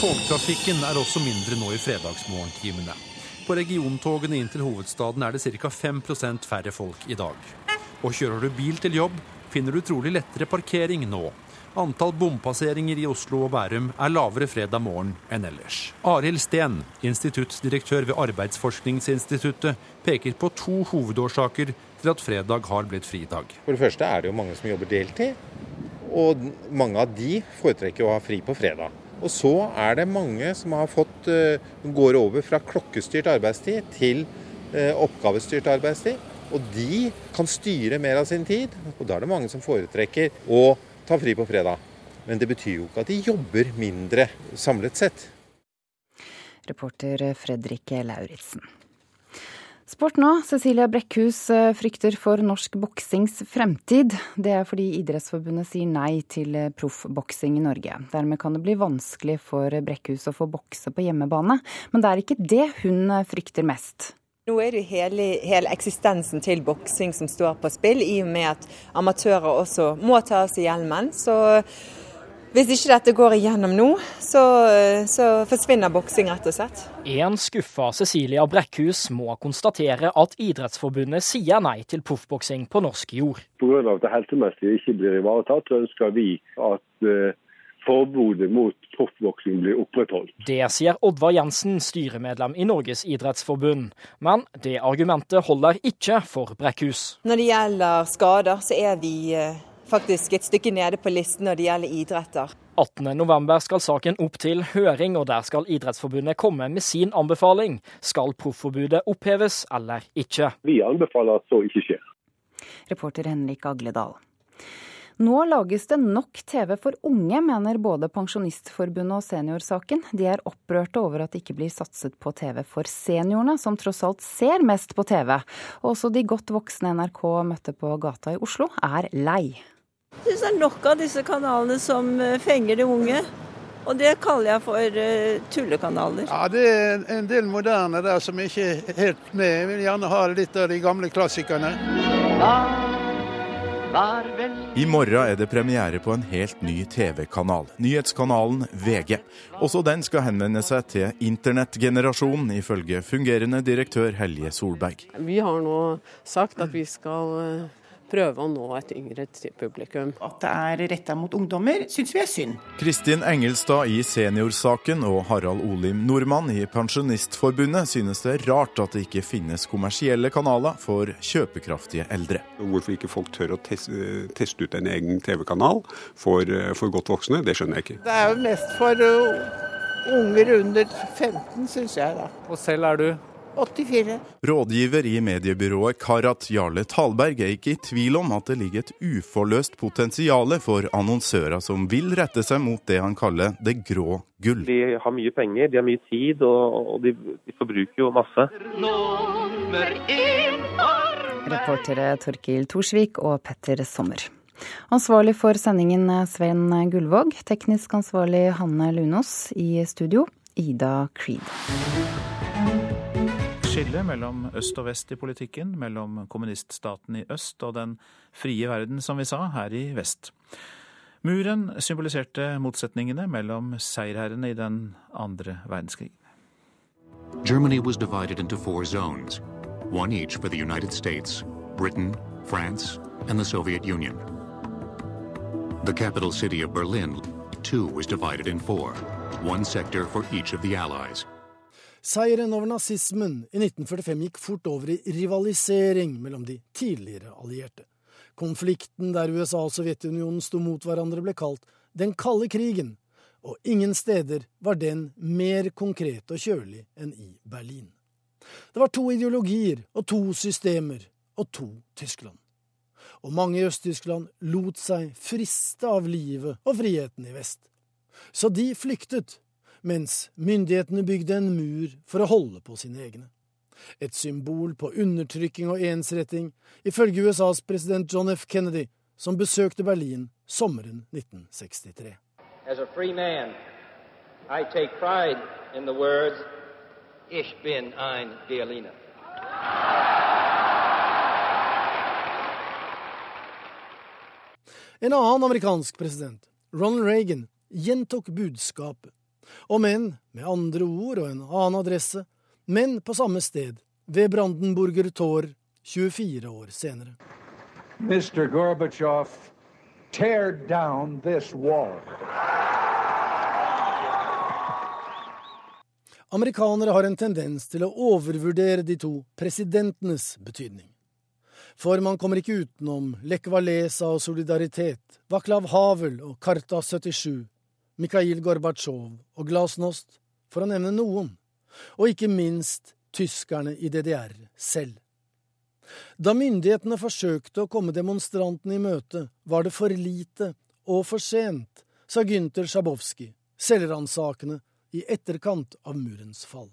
Togtrafikken er også mindre nå i fredagsmorgentimene. På regiontogene inn til hovedstaden er det ca. 5% færre folk i dag. Og kjører du bil til jobb, finner du trolig lettere parkering nå Antall bompasseringer i Oslo og Bærum er lavere fredag morgen enn ellers. Arild Steen, instituttdirektør ved Arbeidsforskningsinstituttet, peker på to hovedårsaker til at fredag har blitt fridag. For det første er det jo mange som jobber deltid, og mange av de foretrekker å ha fri på fredag. Og så er det mange som har fått, eh, går over fra klokkestyrt arbeidstid til eh, oppgavestyrt arbeidstid. Og de kan styre mer av sin tid, og da er det mange som foretrekker å ta fri på fredag. Men det betyr jo ikke at de jobber mindre samlet sett. Reporter Fredrik Lauritzen. Sport nå. Cecilia Brekkhus eh, frykter for norsk boksings fremtid. Det er fordi Idrettsforbundet sier nei til eh, proffboksing i Norge. Dermed kan det bli vanskelig for Brekkhus å få bokse på hjemmebane. Men det er ikke det hun eh, frykter mest. Nå er det jo hele, hele, eksistensen til boksing som står på spill, i og med at amatører også må ta av seg hjelmen. Så hvis ikke dette går igjennom nå, så, så forsvinner boksing rett og slett. En skuffa Cecilia Brekkhus må konstatere at Idrettsforbundet sier nei til proffboksing på norsk jord. Pga. at det helsemessige ikke blir ivaretatt, så ønsker vi at uh, forbudet mot proffboksing blir opprettholdt. Det sier Oddvar Jensen, styremedlem i Norges idrettsforbund. Men det argumentet holder ikke for Brekkhus. Når det gjelder skader, så er vi eh, faktisk et stykke nede på listen når det gjelder idretter. 18.11 skal saken opp til høring, og der skal Idrettsforbundet komme med sin anbefaling. Skal proffforbudet oppheves eller ikke? Vi anbefaler at så ikke skjer. Reporter Henrik Agledal. Nå lages det nok TV for unge, mener både Pensjonistforbundet og Seniorsaken. De er opprørte over at det ikke blir satset på TV for seniorene, som tross alt ser mest på TV. Også de godt voksne NRK møtte på gata i Oslo, er lei. Jeg syns det er nok av disse kanalene som eh, fenger de unge. Og det kaller jeg for uh, tullekanaler. Ja, Det er en del moderne der som ikke er helt med. Jeg vil gjerne ha litt av de gamle klassikerne. Ja. I morgen er det premiere på en helt ny TV-kanal, nyhetskanalen VG. Også den skal henvende seg til internettgenerasjonen, ifølge fungerende direktør Helje Solberg. Vi har nå sagt at vi skal eh, prøve å nå et yngre publikum. At det er retta mot ungdommer, syns vi er synd. Kristin Engelstad i Seniorsaken og Harald Olim Nordmann i Pensjonistforbundet synes det er rart at det ikke finnes kommersielle kanaler for kjøpekraftige eldre. Hvorfor ikke folk tør å teste, teste ut en egen TV-kanal for, for, godt voksne, det skjønner jeg ikke. Det er jo mest for uh, unger under 15, syns jeg da. Og selv er du? 84. Rådgiver i mediebyrået Karat Jarle Talberg er ikke i tvil om at det ligger et uforløst potensial for annonsører som vil rette seg mot det han kaller det grå gull. De har mye penger, de har mye tid, og, de, de forbruker jo masse. Reportere Torkil Torsvik og Petter Sommer. Ansvarlig for sendingen Svein Gullvåg, teknisk ansvarlig Hanne Lunås, i studio Ida Creed. Skille mellom øst og vest i politikken, mellom kommuniststaten i øst og den frie verden, som vi sa, her i vest. Muren symboliserte motsetningene mellom seierherrene i den andre verdenskrigen. Germany was divided into four zones, one each for the United States, Britain, France, and the Soviet Union. The capital city of Berlin, too, was divided in four, one sector for each of the Allies. Seieren over nazismen i 1945 gikk fort over i rivalisering mellom de tidligere allierte. Konflikten der USA og Sovjetunionen sto mot hverandre, ble kalt den kalde krigen, og ingen steder var den mer konkret og kjølig enn i Berlin. Det var to ideologier og to systemer og to Tyskland. Og mange i Øst-Tyskland lot seg friste av livet og friheten i vest. Så de flyktet, mens myndighetene bygde en mur for å holde på sine egne. Et symbol på undertrykking og ensretting, ifølge USAs president John F. Kennedy, som besøkte Berlin sommeren 1963. As a free man, I take pride in the words, Ich bin ein Berliner. En annen amerikansk president, Ronald Reagan, gjentok budskapet, om enn med andre ord og en annen adresse, men på samme sted, ved Brandenburger Tor 24 år senere. Mr. Gorbachev, tear down this wall. Amerikanere har en tendens til å overvurdere de to presidentenes betydning. For man kommer ikke utenom Lech Walesa og Solidaritet, Vaklav Havel og Karta 77, Mikhail Gorbatsjov og Glasnost, for å nevne noen, og ikke minst tyskerne i DDR selv. Da myndighetene forsøkte å komme demonstrantene i møte, var det for lite og for sent, sa Gynter Sjabowski, selvransakende i etterkant av murens fall.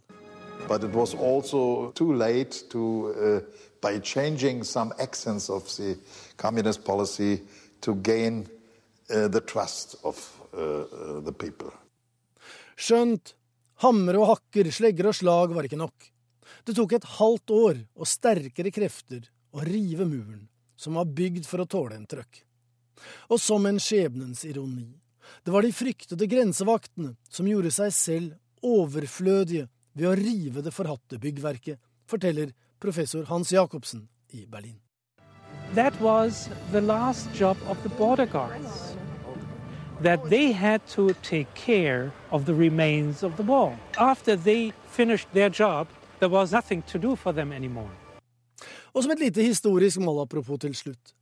But it was also too late to, uh, by changing some accents of the communist policy, to gain uh, the trust of uh, the people. Skjønt hamre og hakker, slegger og slag var ikke nok. Det tok et halvt år og sterkere krefter å rive muren, som var bygd for å tåle en trøkk. Og som en skjebnens ironi det var de fryktede grensevaktene som gjorde seg selv overflødige ved å rive det forhatte byggverket, forteller professor Hans Jacobsen i Berlin. That was the last job of the border guards. That they had to take care of the remains of the wall. After they finished their job, there was nothing to do for them anymore. Og som et lite historisk målapropos til slutt.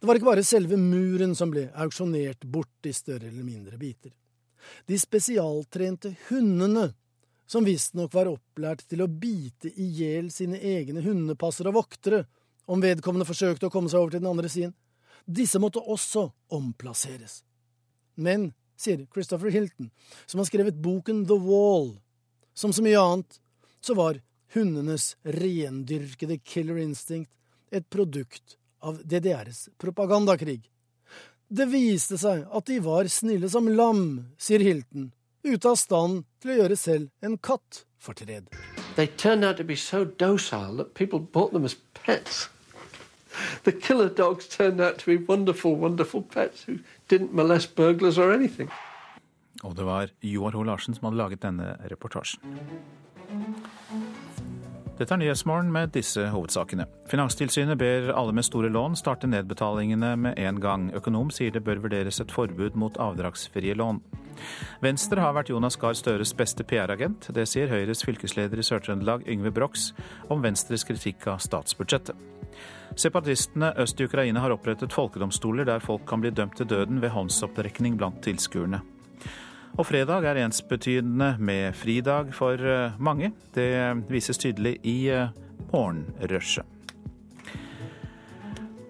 Det var ikke bare selve muren som ble auksjonert bort i større eller mindre biter. De spesialtrente hundene, som visstnok var opplært til å bite i hjel sine egne hundepassere og voktere om vedkommende forsøkte å komme seg over til den andre siden, disse måtte også omplasseres. Men, sier Christopher Hilton, som har skrevet boken The Wall, som så mye annet, så var hundenes rendyrkede killer instinct et produkt av DDRs propagandakrig. Det viste seg at de var snille som lam, sier Hilton, ute av stand til å gjøre selv en katt fortred. They turned out to be so docile that people bought them as pets. The killer dogs turned out to be wonderful, wonderful pets who didn't molest burglars or anything. Og det var Joar Ho Larsen som hadde laget denne reportasjen. Dette er Nyhetsmorgen med disse hovedsakene. Finanstilsynet ber alle med store lån starte nedbetalingene med en gang. Økonom sier det bør vurderes et forbud mot avdragsfrie lån. Venstre har vært Jonas Gahr Støres beste PR-agent. Det sier Høyres fylkesleder i Sør-Trøndelag, Yngve Brox, om Venstres kritikk av statsbudsjettet. Separatistene øst i Ukraina har opprettet folkedomstoler der folk kan bli dømt til døden ved håndsopprekning blant tilskuerne. Og fredag er ensbetydende med fridag for eh, mange. Det vises tydelig i eh, morgenrushet.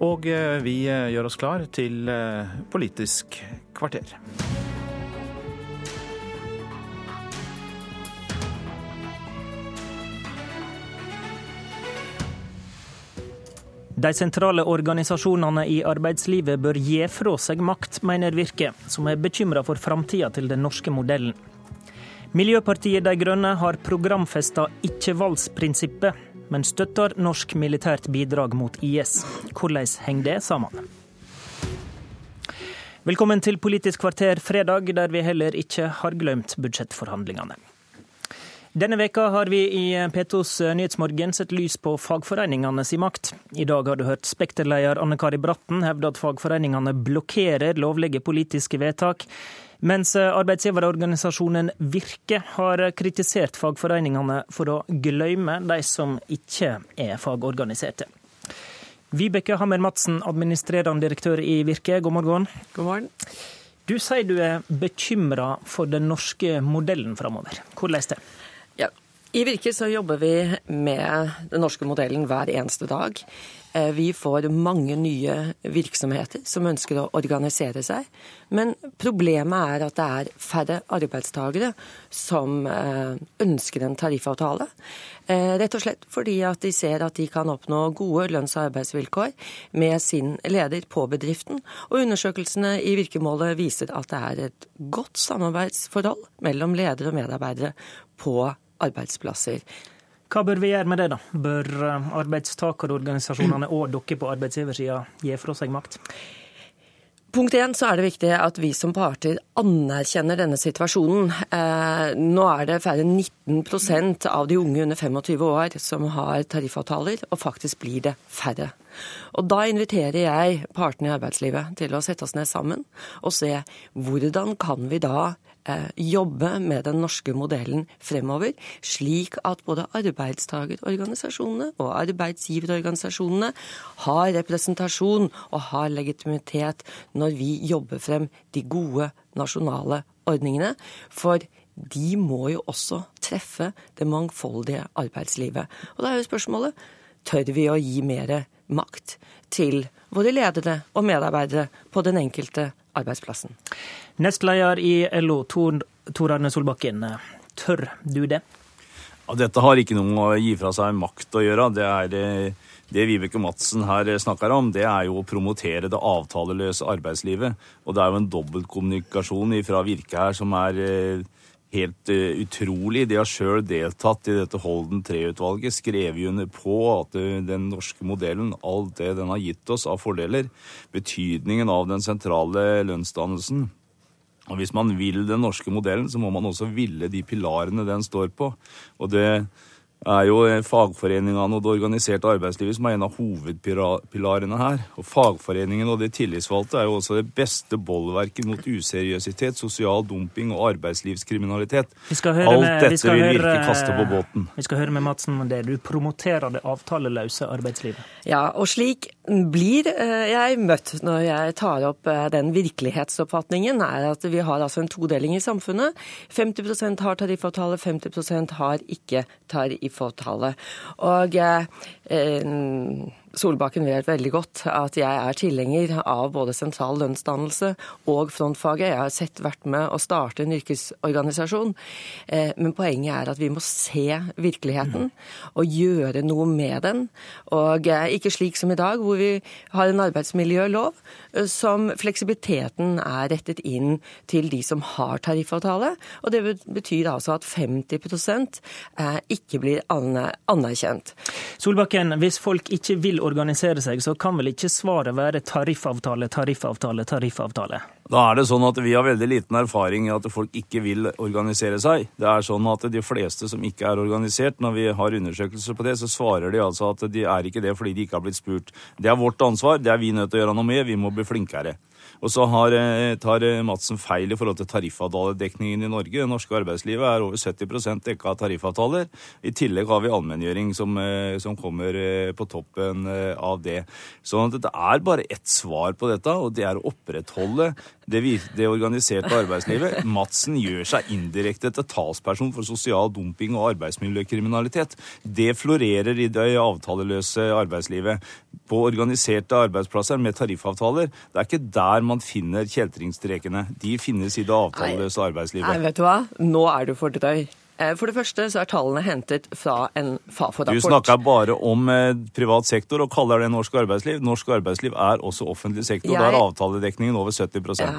Og eh, vi gjør oss klar til Politisk kvarter. De sentrale organisasjonene i arbeidslivet bør gi fra seg makt, mener Virke, som er bekymra for framtida til den norske modellen. Miljøpartiet De Grønne har programfesta ikke-valgsprinsippet, men støtter norsk militært bidrag mot IS. Hvordan henger det sammen? Velkommen til Politisk kvarter fredag, der vi heller ikke har glemt budsjettforhandlingene. Denne veka har vi i P2s Nyhetsmorgen sett lys på fagforeningene sin makt. I dag har du hørt Spekter-leder Anne Kari Bratten hevde at fagforeningene blokkerer lovlige politiske vedtak, mens arbeidsgiverorganisasjonen Virke har kritisert fagforeningene for å glemme de som ikke er fagorganiserte. Vibeke Hammer Madsen, administrerende direktør i Virke, god morgen. God morgen. Du sier du er bekymra for den norske modellen framover. Hvordan det? Ja. I Virke så jobber vi med den norske modellen hver eneste dag. Eh, vi får mange nye virksomheter som ønsker å organisere seg. Men problemet er at det er færre arbeidstakere som eh, ønsker en tariffavtale. Eh, rett og slett fordi at de ser at de kan oppnå gode lønns- og arbeidsvilkår med sin leder på bedriften. Og undersøkelsene i virkemålet viser at det er et godt samarbeidsforhold mellom ledere og medarbeidere på arbeidsplasser. Hva bør vi gjøre med det, da? Bør arbeidstakerorganisasjonene og dere på arbeidsgiversida gi fra seg makt? Punkt én så er det viktig at vi som parter anerkjenner denne situasjonen. Eh, nå er det færre enn 19% av de unge under 25 år som har tariffavtaler, og faktisk blir det færre. Og Da inviterer jeg partene i arbeidslivet til å sette oss ned sammen og se hvordan kan vi da eh, jobbe med den norske modellen fremover, slik at både arbeidstagerorganisasjonene og arbeidsgiverorganisasjonene har representasjon og har legitimitet når vi jobber frem de gode nasjonale ordningene. For de må jo også treffe det mangfoldige arbeidslivet. Og da er jo spørsmålet tør vi å gi mer makt til våre ledere og medarbeidere på den enkelte arbeidsplassen. Nestleder i LO, Tor, Tor Arne Solbakken. Tør du det? Ja, dette har ikke noe med å gi fra seg makt å gjøre. Det er det Vibeke Madsen her snakker om, det er jo å promotere det avtaleløse arbeidslivet. Og det er jo en dobbeltkommunikasjon fra Virke her som er helt uh, utrolig. De har sjøl deltatt i dette Holden III-utvalget, skrevet under på at uh, den norske modellen, alt det den har gitt oss av fordeler, betydningen av den sentrale lønnsdannelsen. Og Hvis man vil den norske modellen, så må man også ville de pilarene den står på. Og det er jo fagforeningene og det organiserte arbeidslivet som er en av hovedpilarene her. Og fagforeningen og de tillitsvalgte er jo også det beste bollverket mot useriøsitet, sosial dumping og arbeidslivskriminalitet. Alt med, dette vil Virke kaste på båten. Vi skal høre med Madsen om det. Du promoterer det avtaleløse arbeidslivet. Ja, og slik blir jeg møtt når jeg tar opp den virkelighetsoppfatningen, er at vi har altså en todeling i samfunnet. 50% har tariffavtale, 50% har ikke tariffavtale. Og eh, Solbakken vet veldig godt at jeg er tilhenger av både sentral lønnsdannelse og frontfaget. Jeg har sett vært med å starte en yrkesorganisasjon. Men poenget er at vi må se virkeligheten og gjøre noe med den. Og ikke slik som i dag, hvor vi har en arbeidsmiljølov som fleksibiliteten er rettet inn til de som har tariffavtale. Og det betyr altså at 50% ikke blir anerkjent. Solbakken, hvis folk ikke vil organisere seg, så kan vel ikke svaret være tariffavtale, tariffavtale, tariffavtale? Da er det sånn at Vi har veldig liten erfaring i at folk ikke vil organisere seg. Det er sånn at De fleste som ikke er organisert, når vi har undersøkelser på det, så svarer de altså at de er ikke det fordi de ikke har blitt spurt. Det er vårt ansvar, det er vi nødt til å gjøre noe med, vi må bli flinkere. Og så har, tar Madsen feil i forhold til tariffavtaledekningen i Norge. Det norske arbeidslivet er over 70% dekka av tariffavtaler. I tillegg har vi allmenngjøring som, som, kommer på toppen av det. Så det er bare ett svar på dette, og det er å opprettholde det, det organiserte arbeidslivet. *laughs* Madsen gjør seg indirekte til talsperson for sosial dumping og arbeidsmiljøkriminalitet. Det florerer i det avtaleløse arbeidslivet. På organiserte arbeidsplasser med tariffavtaler, det er ikke der man finner kjeltringstrekene. De finnes i det avtaleløse arbeidslivet. Nei, vet du hva? Nå er du for drøy. Eh, for det første så er tallene hentet fra en Fafo-rapport. Du snakker bare om eh, privat sektor og kaller det norsk arbeidsliv. Norsk arbeidsliv er også offentlig sektor. Jeg... Da er avtaledekningen over 70 ja,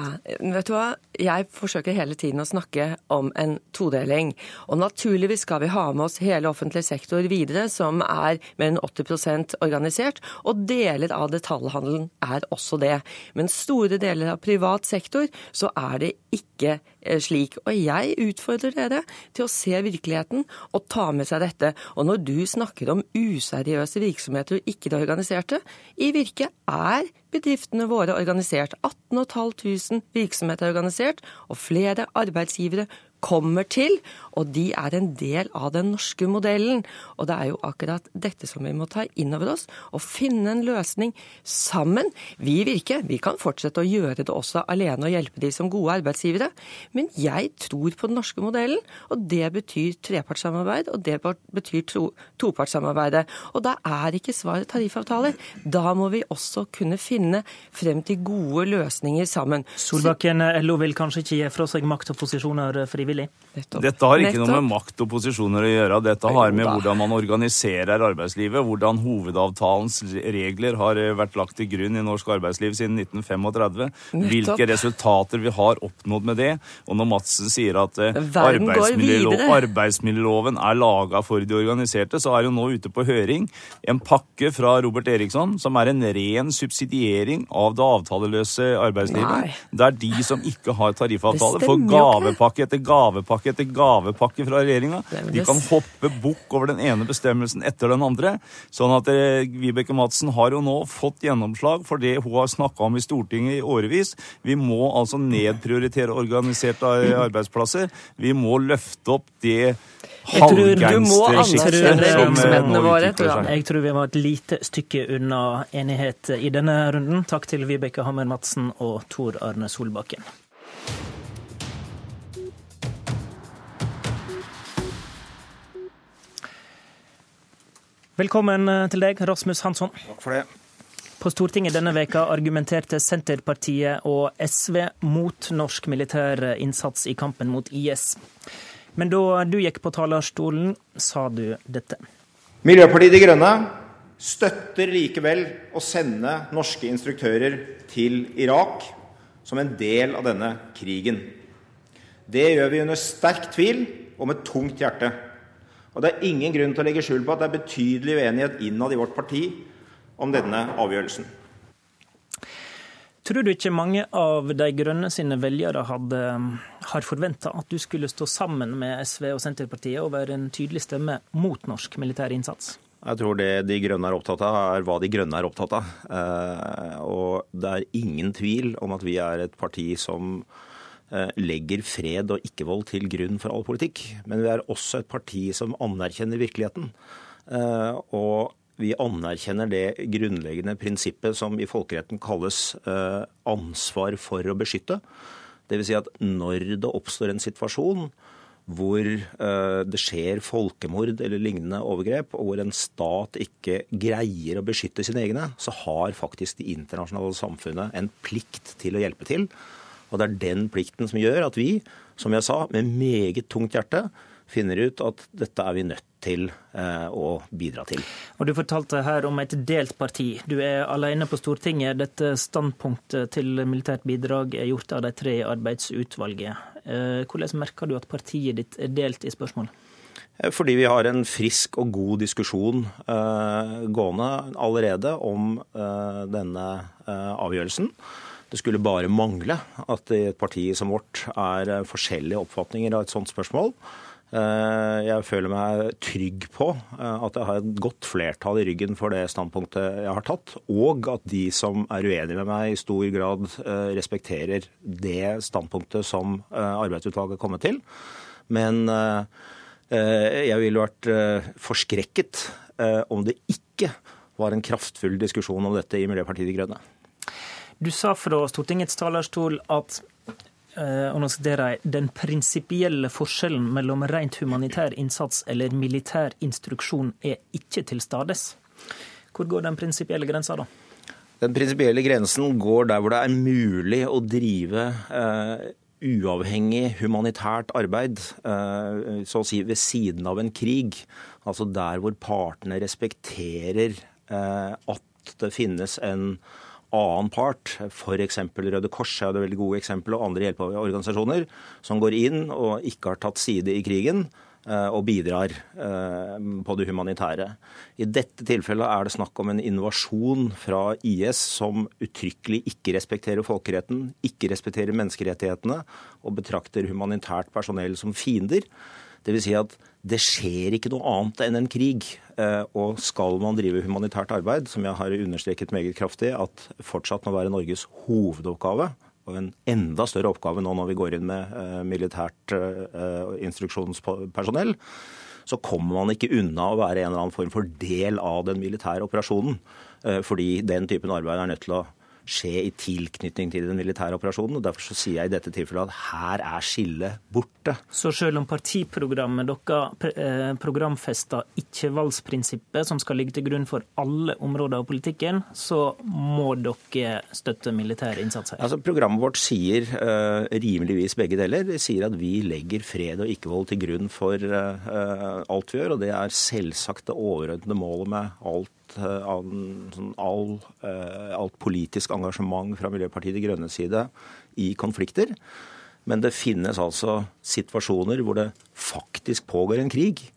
Vet du hva? Jeg forsøker hele tiden å snakke om en todeling. Og naturligvis skal vi ha med oss hele offentlig sektor videre, som er mer enn 80% organisert. Og deler av detaljhandelen er også det. Men store deler av privat sektor så er det ikke eh, slik. Og jeg utfordrer dere til å se se virkeligheten og ta med seg dette. Og når du snakker om useriøse virksomheter og ikke det organiserte, i Virke er bedriftene våre organisert. 18 500 virksomheter er organisert, og flere arbeidsgivere kommer til, og de er en del av den norske modellen. Og det er jo akkurat dette som vi må ta inn over oss, og finne en løsning sammen. Vi i Virke vi kan fortsette å gjøre det også alene og hjelpe de som gode arbeidsgivere, men jeg tror på den norske modellen, og det betyr trepartssamarbeid, og det betyr to, topartssamarbeidet. Og da er ikke svaret tariffavtaler. Da må vi også kunne finne frem til gode løsninger sammen. Solbakken, LO vil kanskje ikke gi fra seg makt og posisjoner frivillig? Frivillig. Dette har ikke noe med makt og posisjoner å gjøre. Dette har med hvordan man organiserer arbeidslivet. Hvordan hovedavtalens regler har eh, vært lagt til grunn i norsk arbeidsliv siden 1935. Hvilke resultater vi har oppnådd med det. Og når Madsen sier at eh, arbeidsmiljølov, arbeidsmiljøloven er laga for de organiserte, så er jo nå ute på høring en pakke fra Robert Eriksson som er en ren subsidiering av det avtaleløse arbeidslivet. Nei. er de som ikke har tariffavtale, får gavepakke etter gavepakke gavepakke etter gavepakke fra regjeringa. De kan hoppe bukk over den ene bestemmelsen etter den andre. Sånn at eh, Vibeke Madsen har jo nå fått gjennomslag for det hun har snakka om i Stortinget i årevis. Vi må altså nedprioritere organiserte arbeidsplasser. Vi må løfte opp det halvgangsterskiktet våre. Jeg tror vi var et lite stykke unna enighet i denne runden. Takk til Vibeke Hammer Madsen og Tor Arne Solbakken. Velkommen eh, til deg, Rasmus Hansson. Takk for det. På Stortinget denne veka argumenterte Senterpartiet og SV mot norsk militær innsats i kampen mot IS. Men da du gikk på talerstolen, sa du dette. Miljøpartiet De Grønne støtter likevel å sende norske instruktører til Irak som en del av denne krigen. Det gjør vi under sterk tvil og med tungt hjerte. Og det er ingen grunn til å legge skjul på at det er betydelig uenighet innad i vårt parti om denne avgjørelsen. Tror du ikke mange av De grønne sine velgere hadde, har forventa at du skulle stå sammen med SV og Senterpartiet og være en tydelig stemme mot norsk militær innsats? Jeg tror det De grønne er opptatt av, er hva De grønne er opptatt av. Eh, og det er ingen tvil om at vi er et parti som legger fred og ikke-vold til grunn for all politikk. Men vi er også et parti som anerkjenner virkeligheten. Eh, og vi anerkjenner det grunnleggende prinsippet som i folkeretten kalles eh, ansvar for å beskytte. Dvs. Si at når det oppstår en situasjon hvor det skjer folkemord eller lignende overgrep, og hvor en stat ikke greier å beskytte sine egne, så har faktisk det internasjonale samfunnet en plikt til å hjelpe til. Og det er den plikten som gjør at vi, som jeg sa, med meget tungt hjerte finner ut at dette er vi nødt til eh, å bidra til. Og Du fortalte her om et delt parti. Du er alene på Stortinget. Dette standpunktet til militært bidrag er gjort av de tre i arbeidsutvalget. Eh, hvordan merker du at partiet ditt er delt i spørsmålet? Eh, fordi vi har en frisk og god diskusjon gående allerede om denne avgjørelsen. Det skulle bare mangle at i et parti som vårt er eh, forskjellige oppfatninger av et sånt spørsmål. Eh, jeg føler meg trygg på eh, at jeg har et godt flertall i ryggen for det standpunktet jeg har tatt, og at de som er uenige med meg, i stor grad respekterer det standpunktet som arbeidsutvalget kommer til. Men jeg ville vært forskrekket om det ikke var en kraftfull diskusjon om dette i Miljøpartiet De Grønne. Du sa fra Stortingets talerstol at eh, og nå jeg, den prinsipielle forskjellen mellom rent humanitær innsats eller militær instruksjon er ikke til stades. Hvor går den prinsipielle grensa da? Den prinsipielle grensen går der hvor det er mulig å drive eh, uavhengig humanitært arbeid, så å si ved siden av en krig. Altså der hvor partene respekterer at det finnes en annen part, f.eks. Røde Kors er det veldig gode eksempel, og andre hjelpeorganisasjoner, som går inn og ikke har tatt side i krigen eh, og bidrar eh, på det humanitære. I dette tilfellet er det snakk om en invasjon fra IS som uttrykkelig ikke respekterer folkeretten, ikke respekterer menneskerettighetene og betrakter humanitært personell som fiender. Dvs. Si at det skjer ikke noe annet enn en krig. Eh, og skal man drive humanitært arbeid, som jeg har understreket meget kraftig at fortsatt må være Norges hovedoppgave, og en enda større oppgave nå når vi går inn med eh, militært eh, instruksjonspersonell, så kommer man ikke unna å være en eller annen form for del av den militære operasjonen. Fordi den typen arbeid er nødt til å skje i tilknytning til den militære operasjonen. og Derfor så sier jeg i dette tilfellet at her er skillet borte. Så selv om partiprogrammet dere eh, programfester ikke-valgsprinsippet, som skal ligge til grunn for alle områder av politikken, så må dere støtte militær innsats her? Altså, Programmet vårt sier uh, rimeligvis begge deler. Det sier at vi legger fred og ikke-vold til grunn for uh, alt vi gjør, og det er selvsagt det overordnede målet med alt Eh, av sånn all, eh, alt politisk engasjement fra Miljøpartiet De Grønnes side i konflikter. Men det finnes altså situasjoner hvor det faktisk pågår en krig.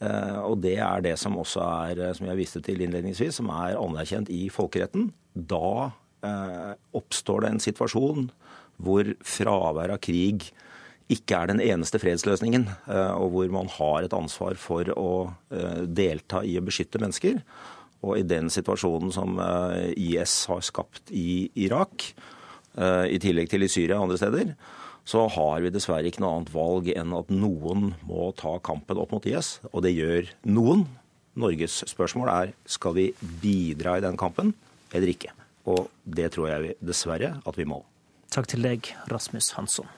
Eh, og det er det som også er, som jeg viste til innledningsvis, som er anerkjent i folkeretten. Da oppstår det en situasjon hvor fravær av krig ikke er den eneste fredsløsningen, og hvor man har et ansvar for å delta i å beskytte mennesker. Og i den situasjonen som eh, IS har skapt i Irak, eh, i tillegg til i Syria og andre steder, så har vi dessverre ikke noe annet valg enn at noen må ta kampen opp mot IS. Og det gjør noen. Norges spørsmål er skal vi bidra i den kampen eller ikke. Og det tror jeg dessverre at vi må. Takk til deg, Rasmus Hansson.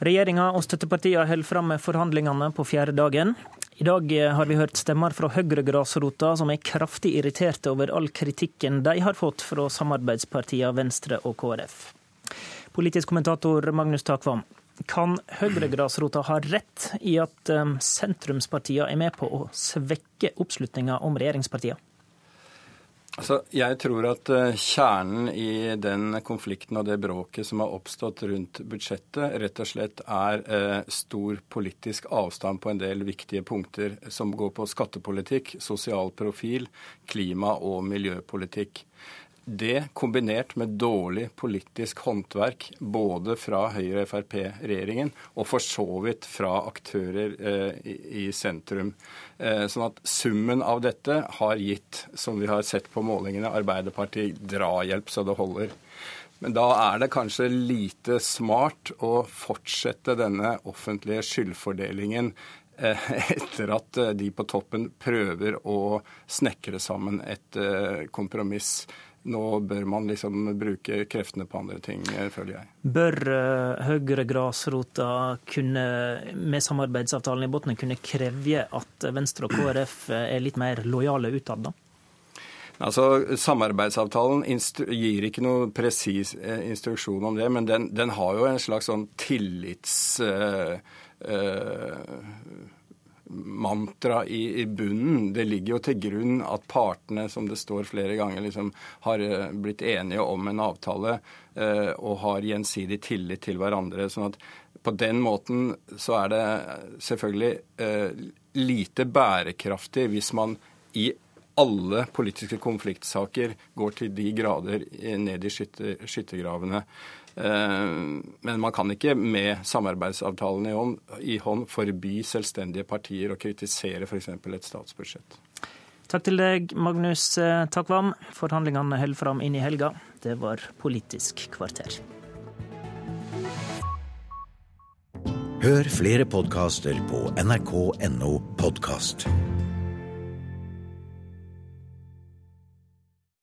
Regjeringa og støttepartiene holder fram med forhandlingene på fjerde dagen. I dag har vi hørt stemmer fra Høyre-grasrota som er kraftig irriterte over all kritikken de har fått fra samarbeidspartiene Venstre og KrF. Politisk kommentator Magnus Takvam, kan Høyre-grasrota ha rett i at um, sentrumspartiene er med på å svekke oppslutninga om regjeringspartiene? Altså, jeg tror at eh, kjernen i den konflikten og det bråket som har oppstått rundt budsjettet, rett og slett er eh, stor politisk avstand på en del viktige punkter som går på skattepolitikk, sosial profil, klima- og miljøpolitikk. Det kombinert med dårlig politisk håndverk både fra Høyre-Frp-regjeringen og for så vidt fra aktører eh, i, sentrum. Eh, sånn at summen av dette har gitt, som vi har sett på målingene, Arbeiderpartiet drahjelp så det holder. Men da er det kanskje lite smart å fortsette denne offentlige skyldfordelingen eh, etter at eh, de på toppen prøver å snekre sammen et eh, kompromiss nå bør man liksom bruke kreftene på andre ting, eh, føler jeg. Bør uh, Høyre grasrota kunne, med samarbeidsavtalen i bunnen kunne kreve at Venstre og KrF er litt mer lojale utad, da? Altså, Samarbeidsavtalen gir ikke noe presis eh, instruksjon om det, men den, den, har jo en slags sånn tillits... Uh, uh, mantra i, i, bunnen. Det ligger jo til grunn at partene, som det står flere ganger, liksom, har eh, blitt enige om en avtale eh, og har gjensidig tillit til hverandre. sånn at på den måten så er det selvfølgelig eh, lite bærekraftig hvis man i alle politiske konfliktsaker går til de grader ned i skyttergravene. Eh, men man kan ikke med samarbeidsavtalen i hånd, i hånd forby selvstendige partier og kritisere f.eks. et statsbudsjett. Takk til deg, Magnus eh, Takvam. Forhandlingene holder fram inn i helga. Det var Politisk kvarter. Hør flere podkaster på nrk.no podkast.